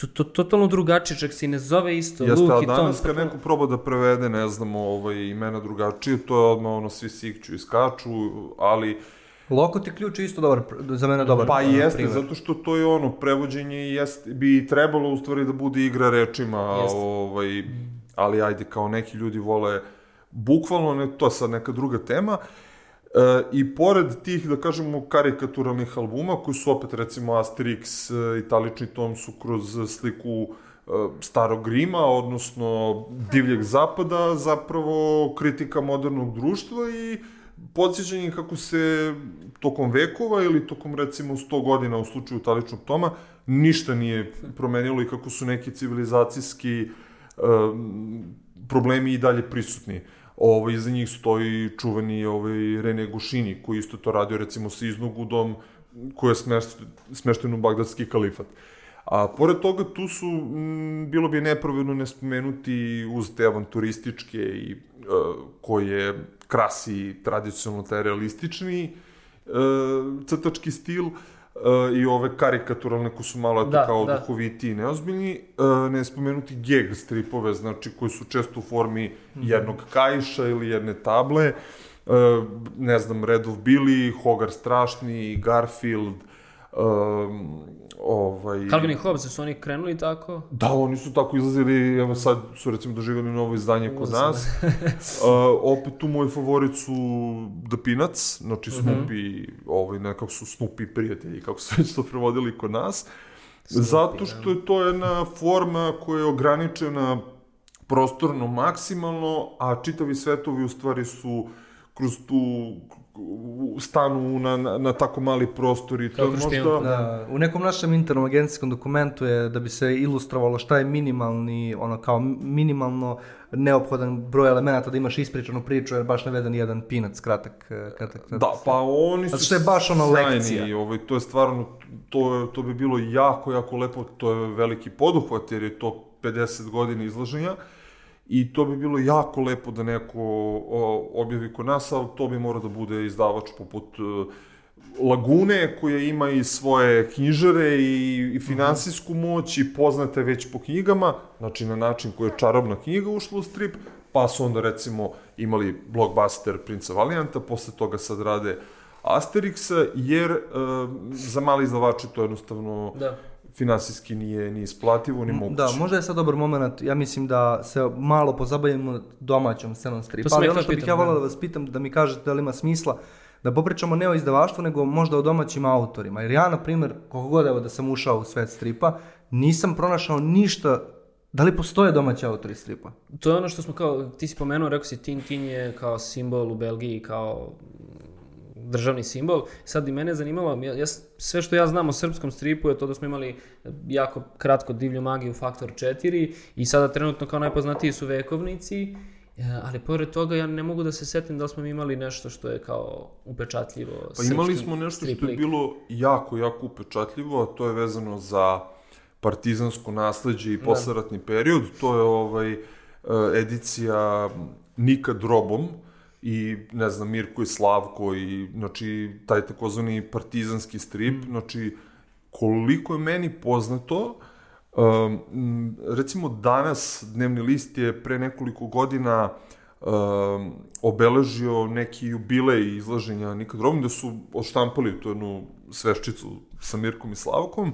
to, to, totalno drugačije, čak se i ne zove isto, Jeste, Luke Tom. danas kad neko proba da prevede, ne znam, ovaj, imena drugačije, to je odmah ono, svi sikću i skaču, ali... Lokot je ključ isto dobar, za mene dobar Pa jeste, primer. zato što to je ono, prevođenje jest, bi trebalo u stvari da bude igra rečima, jeste. ovaj, ali ajde, kao neki ljudi vole, bukvalno, ne, to je sad neka druga tema, uh, E, I pored tih, da kažemo, karikaturalnih albuma, koji su opet, recimo, Asterix, e, italični tom su kroz sliku e, starog Rima, odnosno divljeg zapada, zapravo kritika modernog društva i podsjećanje kako se tokom vekova ili tokom recimo 100 godina u slučaju taličnog toma ništa nije promenilo i kako su neki civilizacijski uh, problemi i dalje prisutni. Uh, ovaj, iza njih stoji čuveni ovaj, Rene Gušini, koji isto to radio recimo sa iznogudom, koji je smešten, u Bagdadski kalifat. A pored toga tu su, m, bilo bi nepravedno ne spomenuti uz te avanturističke i uh, koje krasi tradicionalno taj realistični uh, crtački stil, uh, i ove karikaturalne ko su malo da, kao da. duhoviti i neozbiljni, uh, ne spomenuti gag stripove, znači koji su često u formi -hmm. jednog kajša ili jedne table, uh, ne znam, Red of Billy, Hogar Strašni, Garfield, um, ovaj... Calvin i Hobbes, su oni krenuli tako? Da, oni su tako izlazili, evo sad su recimo doživjeli novo izdanje kod nas. uh, [LAUGHS] opet tu moj favorit su The Peanuts, znači mhm. Snoopy, mm -hmm. ovaj, nekako su Snoopy prijatelji, kako su [LAUGHS] već to prevodili kod nas. Snoopy, Zato što da. je to jedna forma koja je ograničena prostorno maksimalno, a čitavi svetovi u stvari su kroz tu stanu na, na, na tako mali prostor i to je možda... Da, u nekom našem internom agencijskom dokumentu je da bi se ilustrovalo šta je minimalni, ono kao minimalno neophodan broj elemenata da imaš ispričanu priču jer baš naveden jedan pinac kratak, kratak, kratak Da, pa oni su Zato što je baš ono sjajni, lekcija. Ovaj, to je stvarno, to, to bi bilo jako, jako lepo, to je veliki poduhvat jer je to 50 godina izlaženja i to bi bilo jako lepo da neko objavi kod nas, ali to bi morao da bude izdavač poput e, Lagune, koja ima i svoje knjižare i, i finansijsku moć i poznate već po knjigama, znači na način koji je čarobna knjiga ušla u strip, pa su onda recimo imali blockbuster Princa Valijanta, posle toga sad rade Asterixa, jer e, za mali izdavače to jednostavno Da. Finansijski nije ni isplativo, ni moguće. Da, možda je sad dobar moment, ja mislim da se malo pozabavimo domaćom scenom stripa, ali ono što bih ja volao da. da vas pitam, da mi kažete da li ima smisla, da popričamo ne o izdavaštvu, nego možda o domaćim autorima. Jer ja, na primjer, koliko god evo da sam ušao u svet stripa, nisam pronašao ništa, da li postoje domaći autori stripa? To je ono što smo kao, ti si pomenuo, rekao si Tintin je kao simbol u Belgiji, kao državni simbol. Sad i mene je zanimalo, ja, ja, sve što ja znam o srpskom stripu je to da smo imali jako kratko divlju magiju Faktor 4 i sada trenutno kao najpoznatiji su vekovnici, e, ali pored toga ja ne mogu da se setim da smo imali nešto što je kao upečatljivo Pa imali smo nešto što je bilo jako, jako upečatljivo, a to je vezano za partizansko nasledđe i posleratni period. To je ovaj e, edicija Nika Drobom i ne znam Mirko i Slavko i znači taj takozvani partizanski strip, znači koliko je meni poznato um, recimo danas dnevni list je pre nekoliko godina um, obeležio neki jubilej izlaženja Nikad Robin, da su odštampali tu jednu sveščicu sa Mirkom i Slavkom.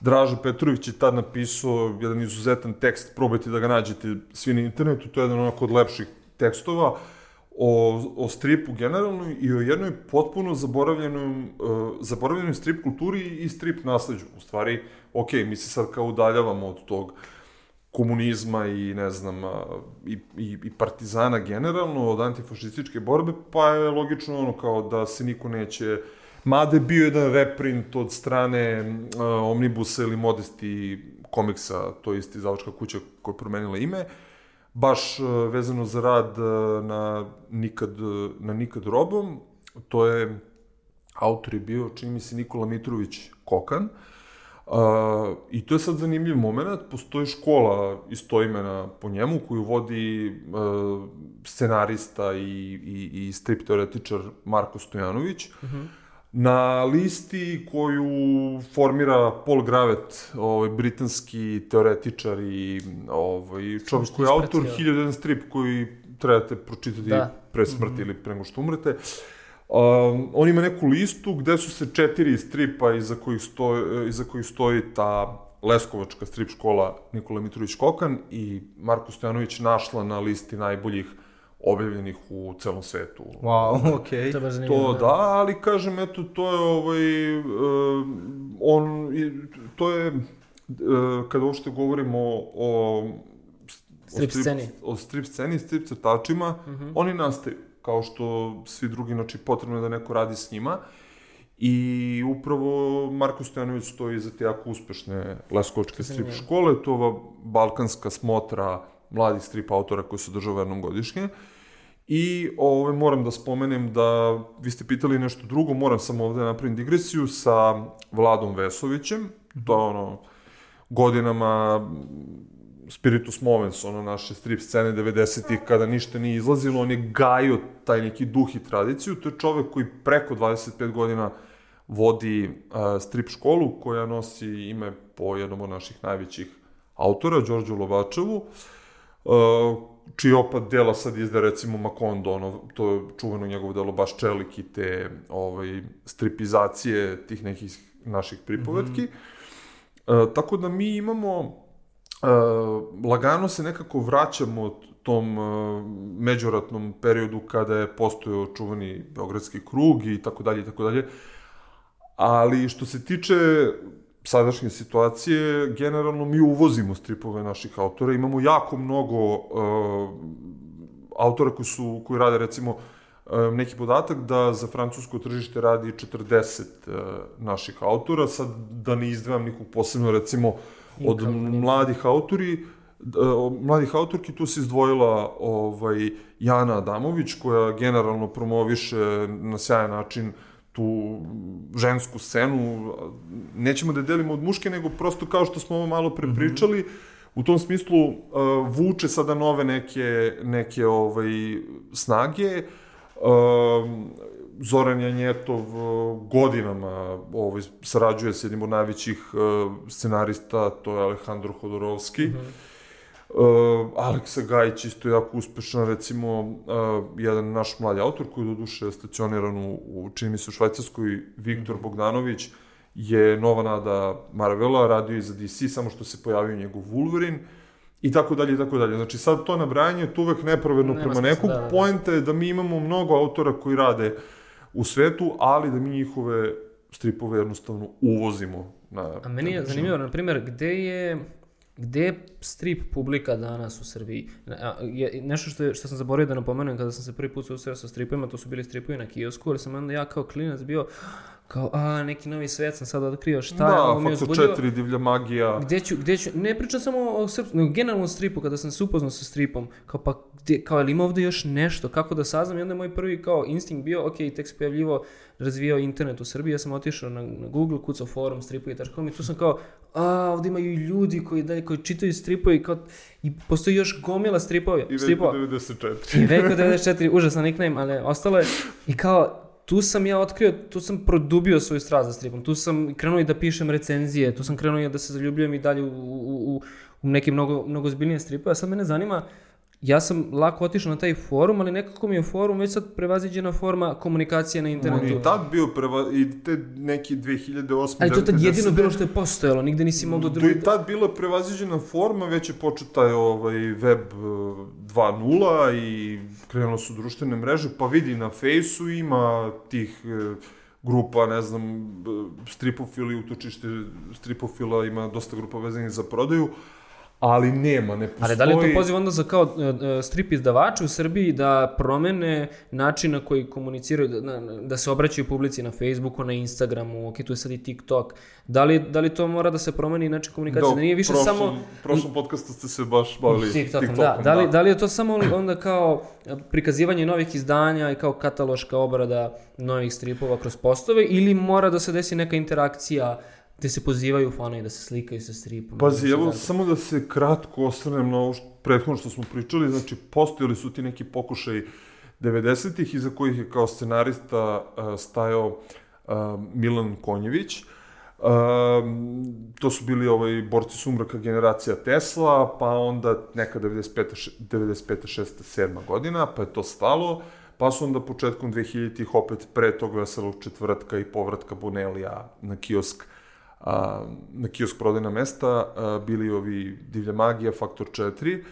Draža Petrović je tad napisao jedan izuzetan tekst, probajte da ga nađete svi na internetu, to je jedan onako od lepših tekstova o, o stripu generalno i o jednoj potpuno zaboravljenom, uh, zaboravljenoj strip kulturi i strip nasleđu. U stvari, ok, mi se sad kao udaljavamo od tog komunizma i ne znam, i, i, i partizana generalno, od antifašističke borbe, pa je logično ono kao da se niko neće Mada je bio jedan reprint od strane uh, Omnibusa ili Modesti komiksa, to je isti izdavačka kuća koja je promenila ime, baš uh, vezano za rad uh, na Nikad, na Nikad robom, to je autor je bio, čini mi se, Nikola Mitrović Kokan, Uh, I to je sad zanimljiv moment, postoji škola istoimena po njemu koju vodi uh, scenarista i, i, i strip teoretičar Marko Stojanović. Uh -huh. Na listi koju formira Paul Gravet, ovaj, britanski teoretičar i ovaj, čovjek koji je autor ispratio. 1001 strip koji trebate pročitati Da. pre smrti mm -hmm. ili pre nego što umrete. Um, on ima neku listu gde su se četiri stripa iza kojih stoji, iza kojih stoji ta Leskovačka strip škola Nikola Mitrović Kokan i Marko Stojanović našla na listi najboljih objavljenih u celom svetu. Wow, okej. To je baš zanimljivo. To da, ali kažem, eto, to je ovaj, uh, on, to je, uh, kada uopšte govorimo o, o Strip sceni. o strip sceni, strip crtačima, oni nastaju, kao što svi drugi, znači potrebno je da neko radi s njima. I upravo Marko Stojanović stoji za te jako uspešne leskovačke strip škole, to je ova balkanska smotra mladih strip autora koji se održava jednom godišnje. I ove, moram da spomenem da, vi ste pitali nešto drugo, moram samo ovde da napravim digresiju sa Vladom Vesovićem, to je ono, godinama Spiritus Movens, ono naše strip scene 90-ih, kada ništa nije izlazilo, on je gajio taj neki duh i tradiciju. To je čovek koji preko 25 godina vodi uh, strip školu koja nosi ime po jednom od naših najvećih autora, Đorđu Lovačevu, uh, čiji opad dela sad izde recimo Makondo, ono, to je čuveno njegovo delo baš čelik i te ovaj, stripizacije tih nekih naših pripovetki. Mm -hmm. uh, tako da mi imamo Uh, lagano se nekako vraćamo tom uh, međuratnom periodu kada je postojao čuvani Beogradski krug i tako dalje i tako dalje. Ali što se tiče sadašnje situacije, generalno mi uvozimo stripove naših autora. Imamo jako mnogo uh, autora koji, su, koji rade recimo neki podatak da za francusko tržište radi 40 naših autora, sad da ne izdvajam nikog posebno, recimo, od mladih autori, mladih autorki tu se izdvojila ovaj, Jana Adamović, koja generalno promoviše na sjajan način tu žensku scenu. Nećemo da delimo od muške, nego prosto kao što smo ovo malo prepričali, mm -hmm u tom smislu uh, vuče sada nove neke, neke ovaj, snage. Uh, Zoran Janjetov uh, godinama ovaj, sarađuje s jednim od najvećih uh, scenarista, to je Alejandro Hodorovski. Mm -hmm. Uh, Aleksa Gajić isto jako uspešan, recimo, uh, jedan naš mladi autor koji je do duše stacioniran u, u čini mi se u Švajcarskoj, Viktor -hmm. Bogdanović, je nova nada Marvela, radio i za DC, samo što se pojavio njegov Wolverine, i tako dalje i tako dalje. Znači sad to nabrajanje je uvek nepravedno Nema prema nekog. Da, da. Poenta je da mi imamo mnogo autora koji rade u svetu, ali da mi njihove stripove jednostavno uvozimo. Na, A meni je zanimljivo, na primjer, gde je gde je strip publika danas u Srbiji? Nešto što, je, što sam zaboravio da napomenem kada sam se prvi put susreo sa stripovima, to su bili stripovi na kiosku, ali sam onda ja kao klinac bio, kao, a, neki novi svet sam sad otkrio, šta da, je ovo mi je uzbudilo. Da, 4, divlja magija. Gde ću, gde ću, ne pričam samo o srpskom, nego generalno stripu, kada sam se upoznao sa stripom, kao pa, gde, kao, ali ima ovde još nešto, kako da saznam, i onda je moj prvi kao instinkt bio, ok, tek se pojavljivo, razvijao internet u Srbiji, ja sam otišao na, na Google, kucao forum, stripovi.com i tu sam kao, a, ovde imaju ljudi koji, dalje, koji čitaju stripove i kao, i postoji još gomila stripova. I Veljko 94. I Veljko 94, užasan nickname, ali ostalo je, i kao, tu sam ja otkrio, tu sam produbio svoju strast za stripom, tu sam krenuo i da pišem recenzije, tu sam krenuo i da se zaljubljujem i dalje u, u, u, u neke mnogo, mnogo zbiljnije stripove, a sad mene zanima, ja sam lako otišao na taj forum, ali nekako mi je forum već sad prevaziđena forma komunikacije na internetu. On i tad bio preva, i te neki 2008. Ali to tad jedino bilo što je postojalo, nigde nisi mogao. To je tad bila prevaziđena forma, već je početa je ovaj web 2.0 e, i krenulo su društvene mreže, pa vidi na fejsu ima tih e, grupa, ne znam, stripofili, utočište stripofila, ima dosta grupa vezanih za prodaju, ali nema, ne postoji... Ali da li je to poziv onda za kao uh, strip izdavače u Srbiji da promene način na koji komuniciraju, da, da se obraćaju publici na Facebooku, na Instagramu, ok, tu je sad i TikTok. Da li, da li to mora da se promeni način komunikacije? Da, da nije više prošlom, samo... prošlom podcastu ste se baš bavili TikTokom. TikTokom da. Da, li, da. da li je to samo onda kao prikazivanje novih izdanja i kao kataloška obrada novih stripova kroz postove ili mora da se desi neka interakcija uh, gde se pozivaju fanovi da se slikaju sa stripom. Pazi, evo, samo da se kratko osvrnem na ovo što, prethodno što smo pričali, znači, postojali su ti neki pokušaj 90-ih, iza kojih je kao scenarista uh, stajao uh, Milan Konjević. Uh, to su bili ovaj borci sumraka generacija Tesla, pa onda neka 95. 95. 6. 7. godina, pa je to stalo, pa su onda početkom 2000-ih opet pre tog veselog četvrtka i povratka Bonelija na kiosk a, na kiosk prodajna mesta a, bili ovi Divlja magija, Faktor 4,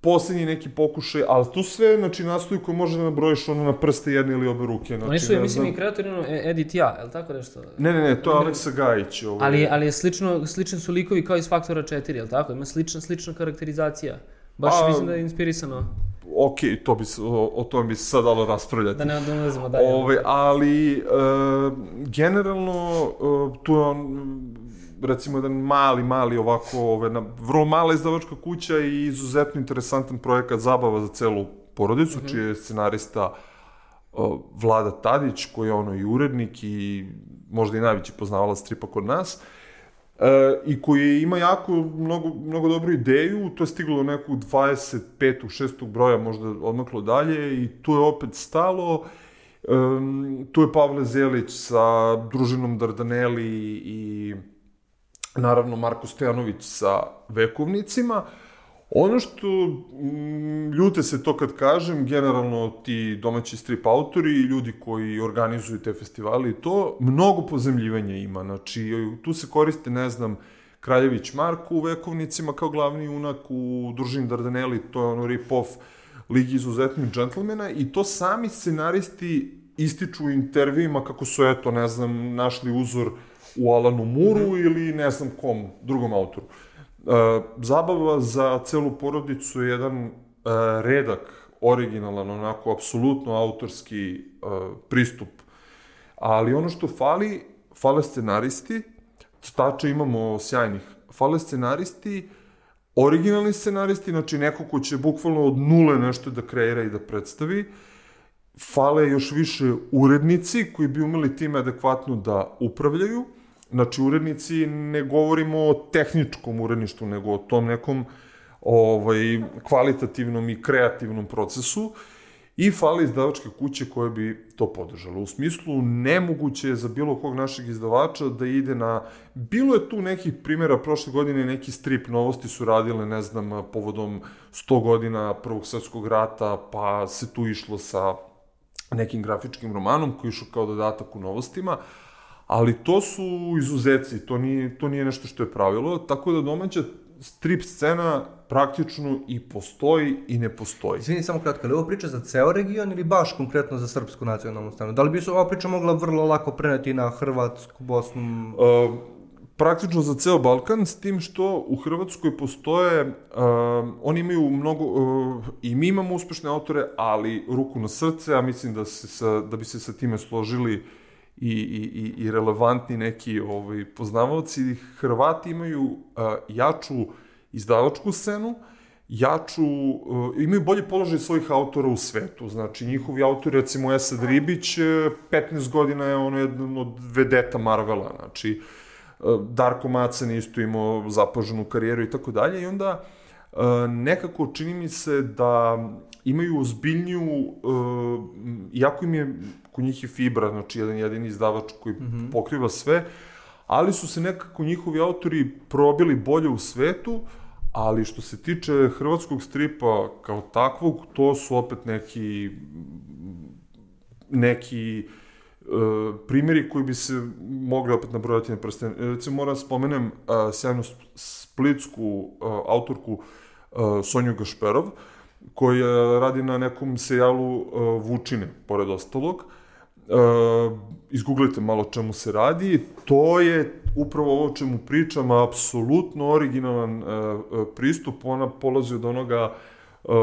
poslednji neki pokušaj, ali tu sve, znači, nastoji koje može da nabrojiš ono na prste jedne ili obe ruke. Znači, Oni su, ja mislim, i kreatori, ono, Edit ja, je li tako nešto? Ne, ne, ne, to je Aleksa Gajić. Ovaj. Ali, ali je slično, slični su likovi kao iz Faktora 4, je li tako? Ima slična, slična karakterizacija. Baš A, mislim da je inspirisano ok, to bi, o, o tome bi se sad dalo raspravljati. Da ne odlazimo dalje. Ove, ali, uh, generalno, uh, tu je on, recimo, jedan mali, mali ovako, ove, na, vrlo mala izdavačka kuća i izuzetno interesantan projekat zabava za celu porodicu, mm -hmm. čiji je scenarista uh, Vlada Tadić, koji je ono i urednik i možda i najveći poznavala stripa kod nas. Uh, E, i koji ima jako mnogo, mnogo dobru ideju, to je stiglo nekog 25. 6. broja, možda odmaklo dalje i tu je opet stalo. Um, tu je Pavle Zelić sa družinom Dardaneli i naravno Marko Stojanović sa vekovnicima. Ono što mm, ljute se to kad kažem, generalno ti domaći strip autori i ljudi koji organizuju te festivali i to, mnogo pozemljivanja ima. Znači, tu se koriste, ne znam, Kraljević Marko u vekovnicima kao glavni junak u družini Dardaneli, to je ono rip-off Ligi izuzetnih džentlmena i to sami scenaristi ističu u intervjuima kako su, eto, ne znam, našli uzor u Alanu Muru -hmm. ili ne znam kom drugom autoru. Uh, zabava za celu porodicu je jedan uh, redak originalan, onako, apsolutno autorski uh, pristup. Ali ono što fali, fale scenaristi, stače imamo sjajnih, fale scenaristi, originalni scenaristi, znači neko ko će bukvalno od nule nešto da kreira i da predstavi, fale još više urednici koji bi umeli time adekvatno da upravljaju, Znači, urednici ne govorimo o tehničkom uredništvu, nego o tom nekom ovaj, kvalitativnom i kreativnom procesu i fali izdavačke kuće koje bi to podržale. U smislu, nemoguće je za bilo kog našeg izdavača da ide na... Bilo je tu nekih primjera, prošle godine neki strip novosti su radile, ne znam, povodom 100 godina Prvog svetskog rata, pa se tu išlo sa nekim grafičkim romanom koji išao kao dodatak u novostima, ali to su izuzeci, to nije, to nije nešto što je pravilo, tako da domaća strip scena praktično i postoji i ne postoji. Izvini, samo kratko, ali ovo priča za ceo region ili baš konkretno za srpsku nacionalnu scenu? Da li bi se ova priča mogla vrlo lako preneti na Hrvatsku, Bosnu? Uh, praktično za ceo Balkan, s tim što u Hrvatskoj postoje, uh, oni imaju mnogo, uh, i mi imamo uspešne autore, ali ruku na srce, a mislim da, se sa, da bi se sa time složili i, i, i relevantni neki ovaj, poznavaoci, Hrvati imaju uh, jaču izdavačku scenu, jaču, uh, imaju bolji položaj svojih autora u svetu. Znači, njihovi autori, recimo Esad Ribić, 15 godina je ono jedan od vedeta Marvela. Znači, uh, Darko Macen isto imao zapaženu karijeru i tako dalje. I onda nekako čini mi se da imaju ozbiljniju, iako im je, kod njih je Fibra, znači jedan jedini izdavač koji mm -hmm. pokriva sve, ali su se nekako njihovi autori probili bolje u svetu, ali što se tiče hrvatskog stripa kao takvog, to su opet neki neki uh, primjeri koji bi se mogli opet nabrojati na prsten. Recimo moram da spomenem uh, sjajnu splitsku uh, autorku uh, Sonju Gašperov, koji radi na nekom serijalu uh, Vučine, pored ostalog. Uh, izgooglite malo čemu se radi. To je upravo ovo čemu pričam, apsolutno originalan uh, pristup. Ona polazi od onoga uh,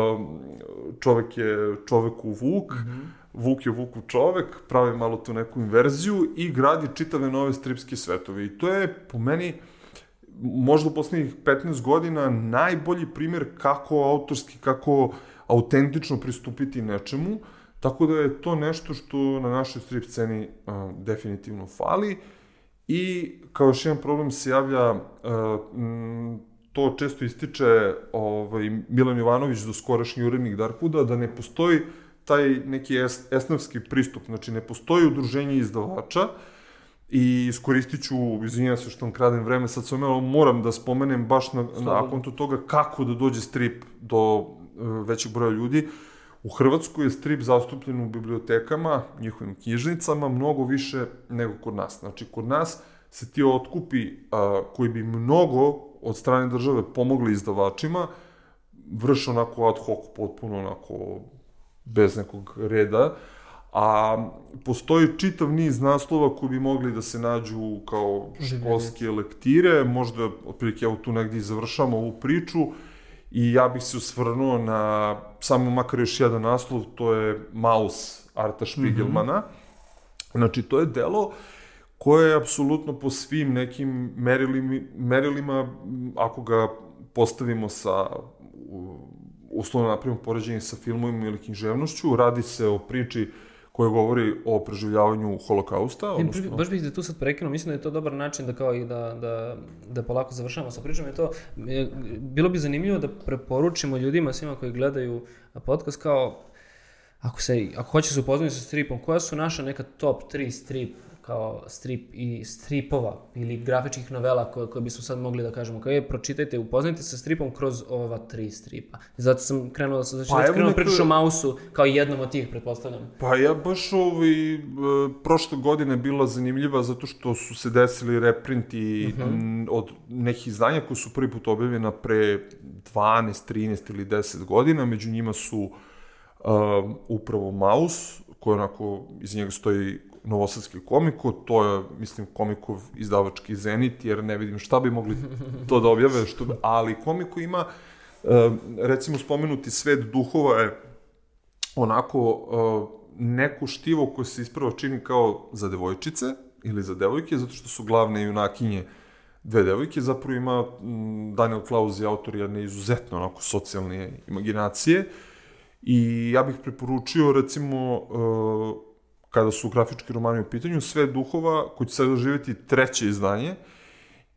čovek je čoveku Vuk, mm -hmm. Vuk je Vuku čovek, pravi malo tu neku inverziju i gradi čitave nove stripske svetove. I to je po meni uh, možda u poslednjih 15 godina najbolji primer kako autorski, kako autentično pristupiti nečemu, tako da je to nešto što na našoj strip sceni uh, definitivno fali i kao još jedan problem se javlja, uh, m, to često ističe ovaj, Milan Jovanović, do skorašnji urednik Darkwooda, da ne postoji taj neki es, esnavski pristup, znači ne postoji udruženje izdavača, uh, I iskoristit ću, izvinjam se što vam kradem vreme, sad sam imao, moram da spomenem baš na, na kontu toga kako da dođe strip do uh, većeg broja ljudi. U Hrvatskoj je strip zastupljen u bibliotekama, njihovim knjižnicama, mnogo više nego kod nas. Znači, kod nas se ti otkupi uh, koji bi mnogo od strane države pomogli izdavačima, vrše onako ad hoc, potpuno onako bez nekog reda, a postoji čitav niz naslova koji bi mogli da se nađu kao školske lektire, možda otprilike evo tu negdje završamo ovu priču i ja bih se usvrnuo na samo makar još jedan naslov, to je Maus Arta Špigelmana. Mm -hmm. Znači, to je delo koje je apsolutno po svim nekim merilima, merilima ako ga postavimo sa uslovno napravimo poređenje sa filmovima ili književnošću, radi se o priči koja govori o preživljavanju holokausta. Odnosno... Baš bih da tu sad prekinuo, mislim da je to dobar način da kao i da, da, da polako završavamo sa pričom. Je to, je, bilo bi zanimljivo da preporučimo ljudima, svima koji gledaju podcast, kao ako, se, ako hoće se upoznati sa stripom, koja su naša neka top 3 strip kao strip i stripova ili grafičkih novela koje, koje bismo sad mogli da kažemo. Kao je, pročitajte, upoznajte se stripom kroz ova tri stripa. Zato sam krenuo da, znači, pa, krenuo pričaš o Mausu kao jednom od tih, pretpostavljam. Pa ja baš ovaj, prošle godine bila zanimljiva zato što su se desili reprinti uh mhm. -huh. od nekih izdanja koji su prvi put objavljena pre 12, 13 ili 10 godina. Među njima su uh, upravo Maus, koji onako, iz njega stoji novosadski komiku, to je, mislim, komikov izdavački Zenit, jer ne vidim šta bi mogli to da objave, što, ali komiku ima, e, recimo, spomenuti svet duhova je onako uh, neko štivo koje se ispravo čini kao za devojčice ili za devojke, zato što su glavne junakinje dve devojke, zapravo ima m, Daniel Klaus je autor jedne izuzetno onako socijalne imaginacije i ja bih preporučio recimo uh, kada su grafički romani u pitanju, sve duhova koji će sad doživjeti treće izdanje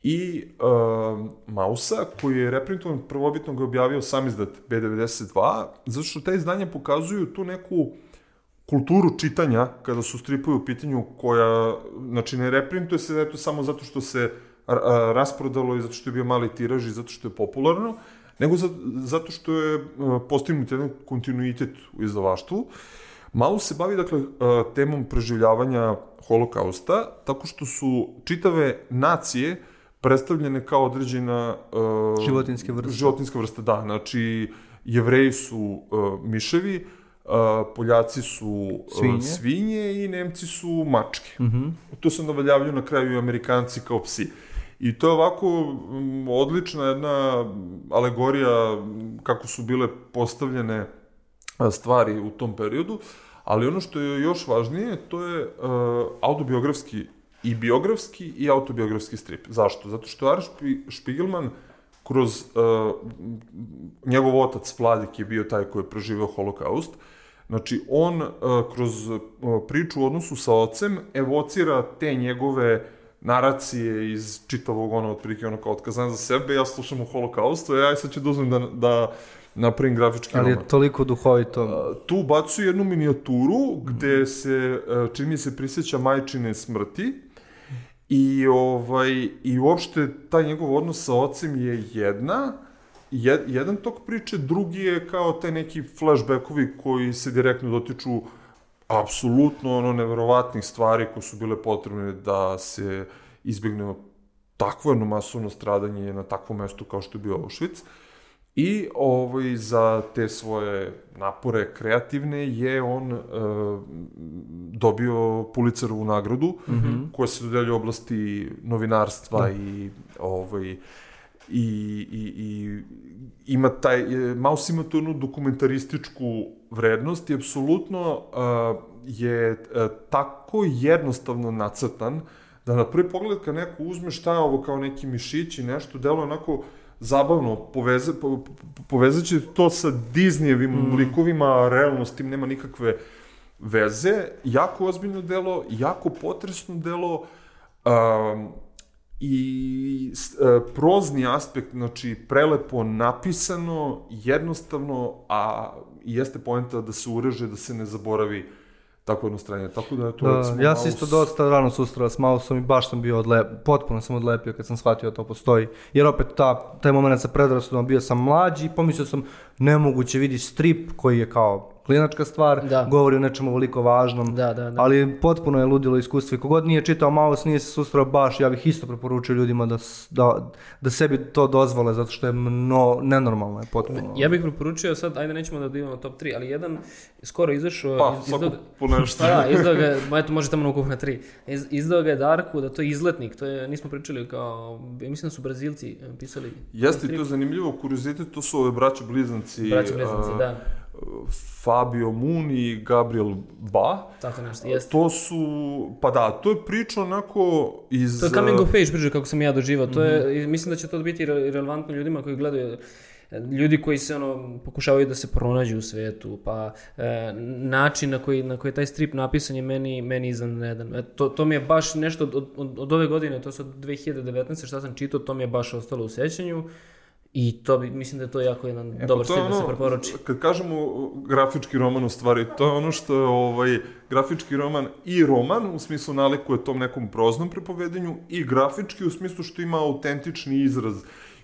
i uh, Mausa, koji je reprintovan prvobitno ga objavio sam izdat B92, zato što te izdanja pokazuju tu neku kulturu čitanja kada su stripovi u pitanju koja, znači ne reprintuje se eto samo zato što se rasprodalo i zato što je bio mali tiraž i zato što je popularno, nego za, zato što je postignut jedan kontinuitet u izdavaštvu. Malo se bavi, dakle, temom preživljavanja holokausta, tako što su čitave nacije predstavljene kao određena... Uh, životinske vrste. Životinska vrsta, da. Znači, jevreji su uh, miševi, uh, Poljaci su uh, Svinje. svinje i Nemci su mačke. Mm -hmm. To se navaljavaju na kraju i Amerikanci kao psi. I to je ovako um, odlična jedna alegorija kako su bile postavljene stvari u tom periodu, ali ono što je još važnije, to je uh, autobiografski i biografski i autobiografski strip. Zašto? Zato što Ars Spiegelman kroz uh, njegov otac Vladik je bio taj koji je preživeo holokaust, Znači, on uh, kroz uh, priču u odnosu sa ocem evocira te njegove naracije iz čitavog ono, otprilike ono kao otkazan za sebe, ja slušam o holokaustu, ja sad ću da uzmem da, da napravim grafički Ali roman. je toliko duhovito. Uh, tu bacu jednu minijaturu gde se, uh, čini mi se, prisjeća majčine smrti i, ovaj, i uopšte taj njegov odnos sa ocem je jedna, jed, jedan tok priče, drugi je kao taj neki flashbackovi koji se direktno dotiču apsolutno ono neverovatnih stvari koje su bile potrebne da se izbjegne takvo jedno masovno stradanje na takvom mestu kao što je bio Auschwitz. I ovaj, za te svoje napore kreativne je on e, dobio Pulitzerovu nagradu, mm -hmm. koja se dodelja u oblasti novinarstva mm. i ovaj, i, i, i ima taj, Maus ima tu jednu dokumentarističku vrednost i apsolutno uh, je uh, tako jednostavno nacrtan da na prvi pogled kad neko uzme šta je ovo kao neki mišić i nešto, delo onako zabavno, poveze, po, povezaće to sa Disneyevim mm. likovima, realno s tim nema nikakve veze, jako ozbiljno delo, jako potresno delo, um, i e, prozni aspekt, znači prelepo napisano, jednostavno, a jeste poenta da se ureže, da se ne zaboravi tako jedno stranje. Tako da to Da, recimo ja sam isto dosta rano susrela s Mausom i baš sam bio odlep, potpuno sam odlepio kad sam shvatio da to postoji. Jer opet ta, taj moment sa predrasudom, bio sam mlađi i pomislio sam nemoguće vidi strip koji je kao klinačka stvar, Da. govori o nečemu veliko važnom, Da, da, da. ali potpuno je ludilo iskustvo i kogod nije čitao Maus, nije se susreo baš, ja bih isto preporučio ljudima da, da, da sebi to dozvole, zato što je mno, nenormalno je potpuno. Ja bih preporučio sad, ajde nećemo da na top 3, ali jedan skoro izašao... Pa, iz- svako izdao- po nešto. Pa da, izdao ga, ma eto, može tamo na ukupna tri. Iz, izdao ga je Darku, da to je izletnik, to je, nismo pričali kao, ja mislim da su Brazilci eh, pisali. Jeste to je zanimljivo, kuriozitet, to su ove braće blizanci, Braća Blizanci, a, da, Fabio Moon i Gabriel Ba. tako nešto, jeste. To su, pa da, to je priča onako iz... To je coming of age priča kako sam ja doživao. To je, i mislim da će to biti re- relevantno ljudima koji gledaju ljudi koji se ono pokušavaju da se pronađu u svetu, pa e, način na koji, na koji taj strip napisan je meni, meni izvanredan. E, to, to mi je baš nešto od, od, od ove godine, to je od 2019. šta sam čitao, to mi je baš ostalo u sećanju i to bi, mislim da je to jako jedan E, pa dobar to je strip da se preporuči. Kad kažemo grafički roman u stvari, to je ono što je ovaj, grafički roman i roman, u smislu nalikuje tom nekom proznom prepovedanju, i grafički u smislu što ima autentični izraz.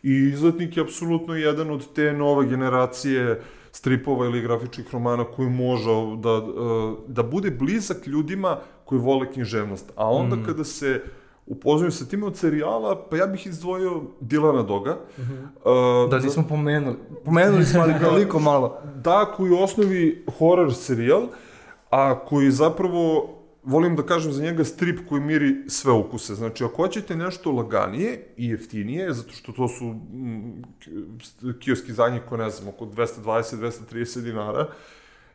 I izletnik je apsolutno jedan od te nove generacije stripova ili grafičkih romana koji može da, eh, da bude blizak ljudima koji vole književnost. A onda mm. kada se upoznaju sa tim od serijala, pa ja bih izdvojio Dilana Doga. Mm -hmm. Da nismo pomenuli. Pomenuli smo, ali [LAUGHS] toliko malo. Da, koji je osnovi horror serijal, a koji zapravo, volim da kažem za njega, strip koji miri sve ukuse. Znači, ako hoćete nešto laganije i jeftinije, zato što to su mm, kioski za njih, ko ne znam, oko 220-230 dinara,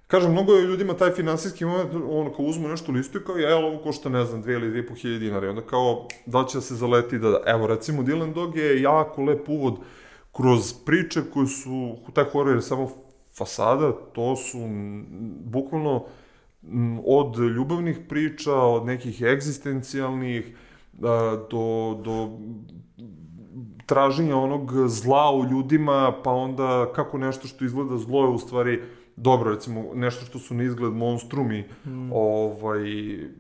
Kažem, mnogo je ljudima taj finansijski moment, ono kao uzmu nešto listu i kao, jel, ovo košta, ne znam, 2 ili 2,5 hiljade dinara. I onda kao, da će da se zaleti da, evo, recimo, Dylan Dog je jako lep uvod kroz priče koje su, taj horor je samo fasada, to su bukvalno od ljubavnih priča, od nekih egzistencijalnih, do, do traženja onog zla u ljudima, pa onda kako nešto što izgleda zlo je u stvari dobro, recimo nešto što su na izgled monstrumi, mm. ovaj,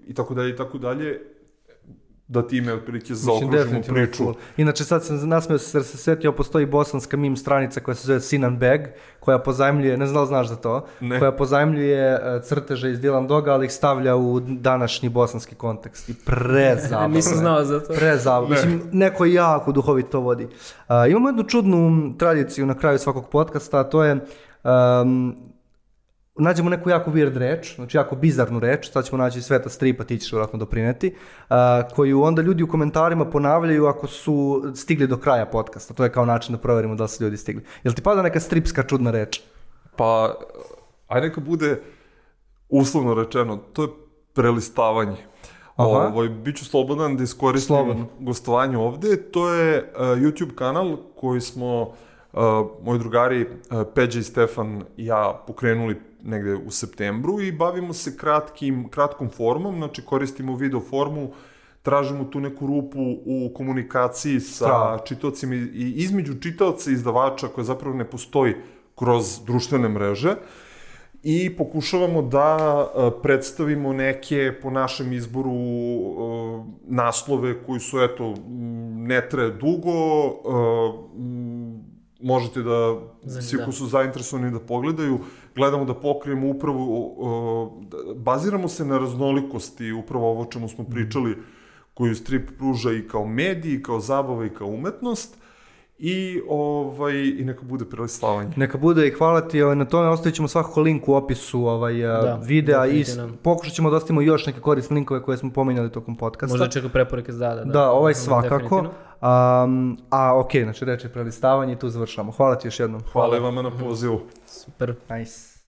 i tako dalje, i tako dalje, da time otprilike zaokružimo priču. Cool. Inače sad sam nasmeo se, se setio, postoji bosanska mim stranica koja se zove Sinan Beg, koja pozajmljuje, ne znam znaš za to, ne. koja pozajmljuje uh, crteže iz Dylan Doga, ali ih stavlja u današnji bosanski kontekst. I prezabavno. Nisam znao za to. Prezabavno. Ne. Mislim, neko jako duhovito to vodi. Uh, imamo jednu čudnu tradiciju na kraju svakog podcasta, a to je um, nađemo neku jako weird reč, znači jako bizarnu reč, sad ćemo naći Sveta Stripa, ti ćeš vjerojatno doprineti, uh, koju onda ljudi u komentarima ponavljaju ako su stigli do kraja podcasta. To je kao način da proverimo da li su ljudi stigli. Jel ti pada neka stripska čudna reč? Pa, aj neka bude uslovno rečeno, to je prelistavanje. Aha. Ovo, biću slobodan da iskoristim Slobodan. gostovanje ovde. To je uh, YouTube kanal koji smo moji drugari uh, Peđa i Stefan i ja pokrenuli negde u septembru i bavimo se kratkim, kratkom formom, znači koristimo video formu, tražimo tu neku rupu u komunikaciji sa Strava. čitocima i između čitaoca i izdavača koja zapravo ne postoji kroz društvene mreže i pokušavamo da predstavimo neke po našem izboru naslove koji su eto ne tre dugo možete da svi ko su zainteresovani da pogledaju. Gledamo da pokrijemo upravo, uh, baziramo se na raznolikosti, upravo ovo o čemu smo pričali, koju strip pruža i kao medij, i kao zabava, i kao umetnost, i ovaj i neka bude prelislavanje. Neka bude i hvala ti, ovaj, na tome ostavit ćemo svakako link u opisu ovaj, da, videa i pokušat ćemo da ostavimo još neke korisne linkove koje smo pominjali tokom podcasta. Možda čeka preporuke da, da. Da, ovaj svakako. Um, a ok, znači reče prelistavanje i tu završamo. Hvala ti još jednom. Hvala, hvala vama na pozivu. Super. Nice.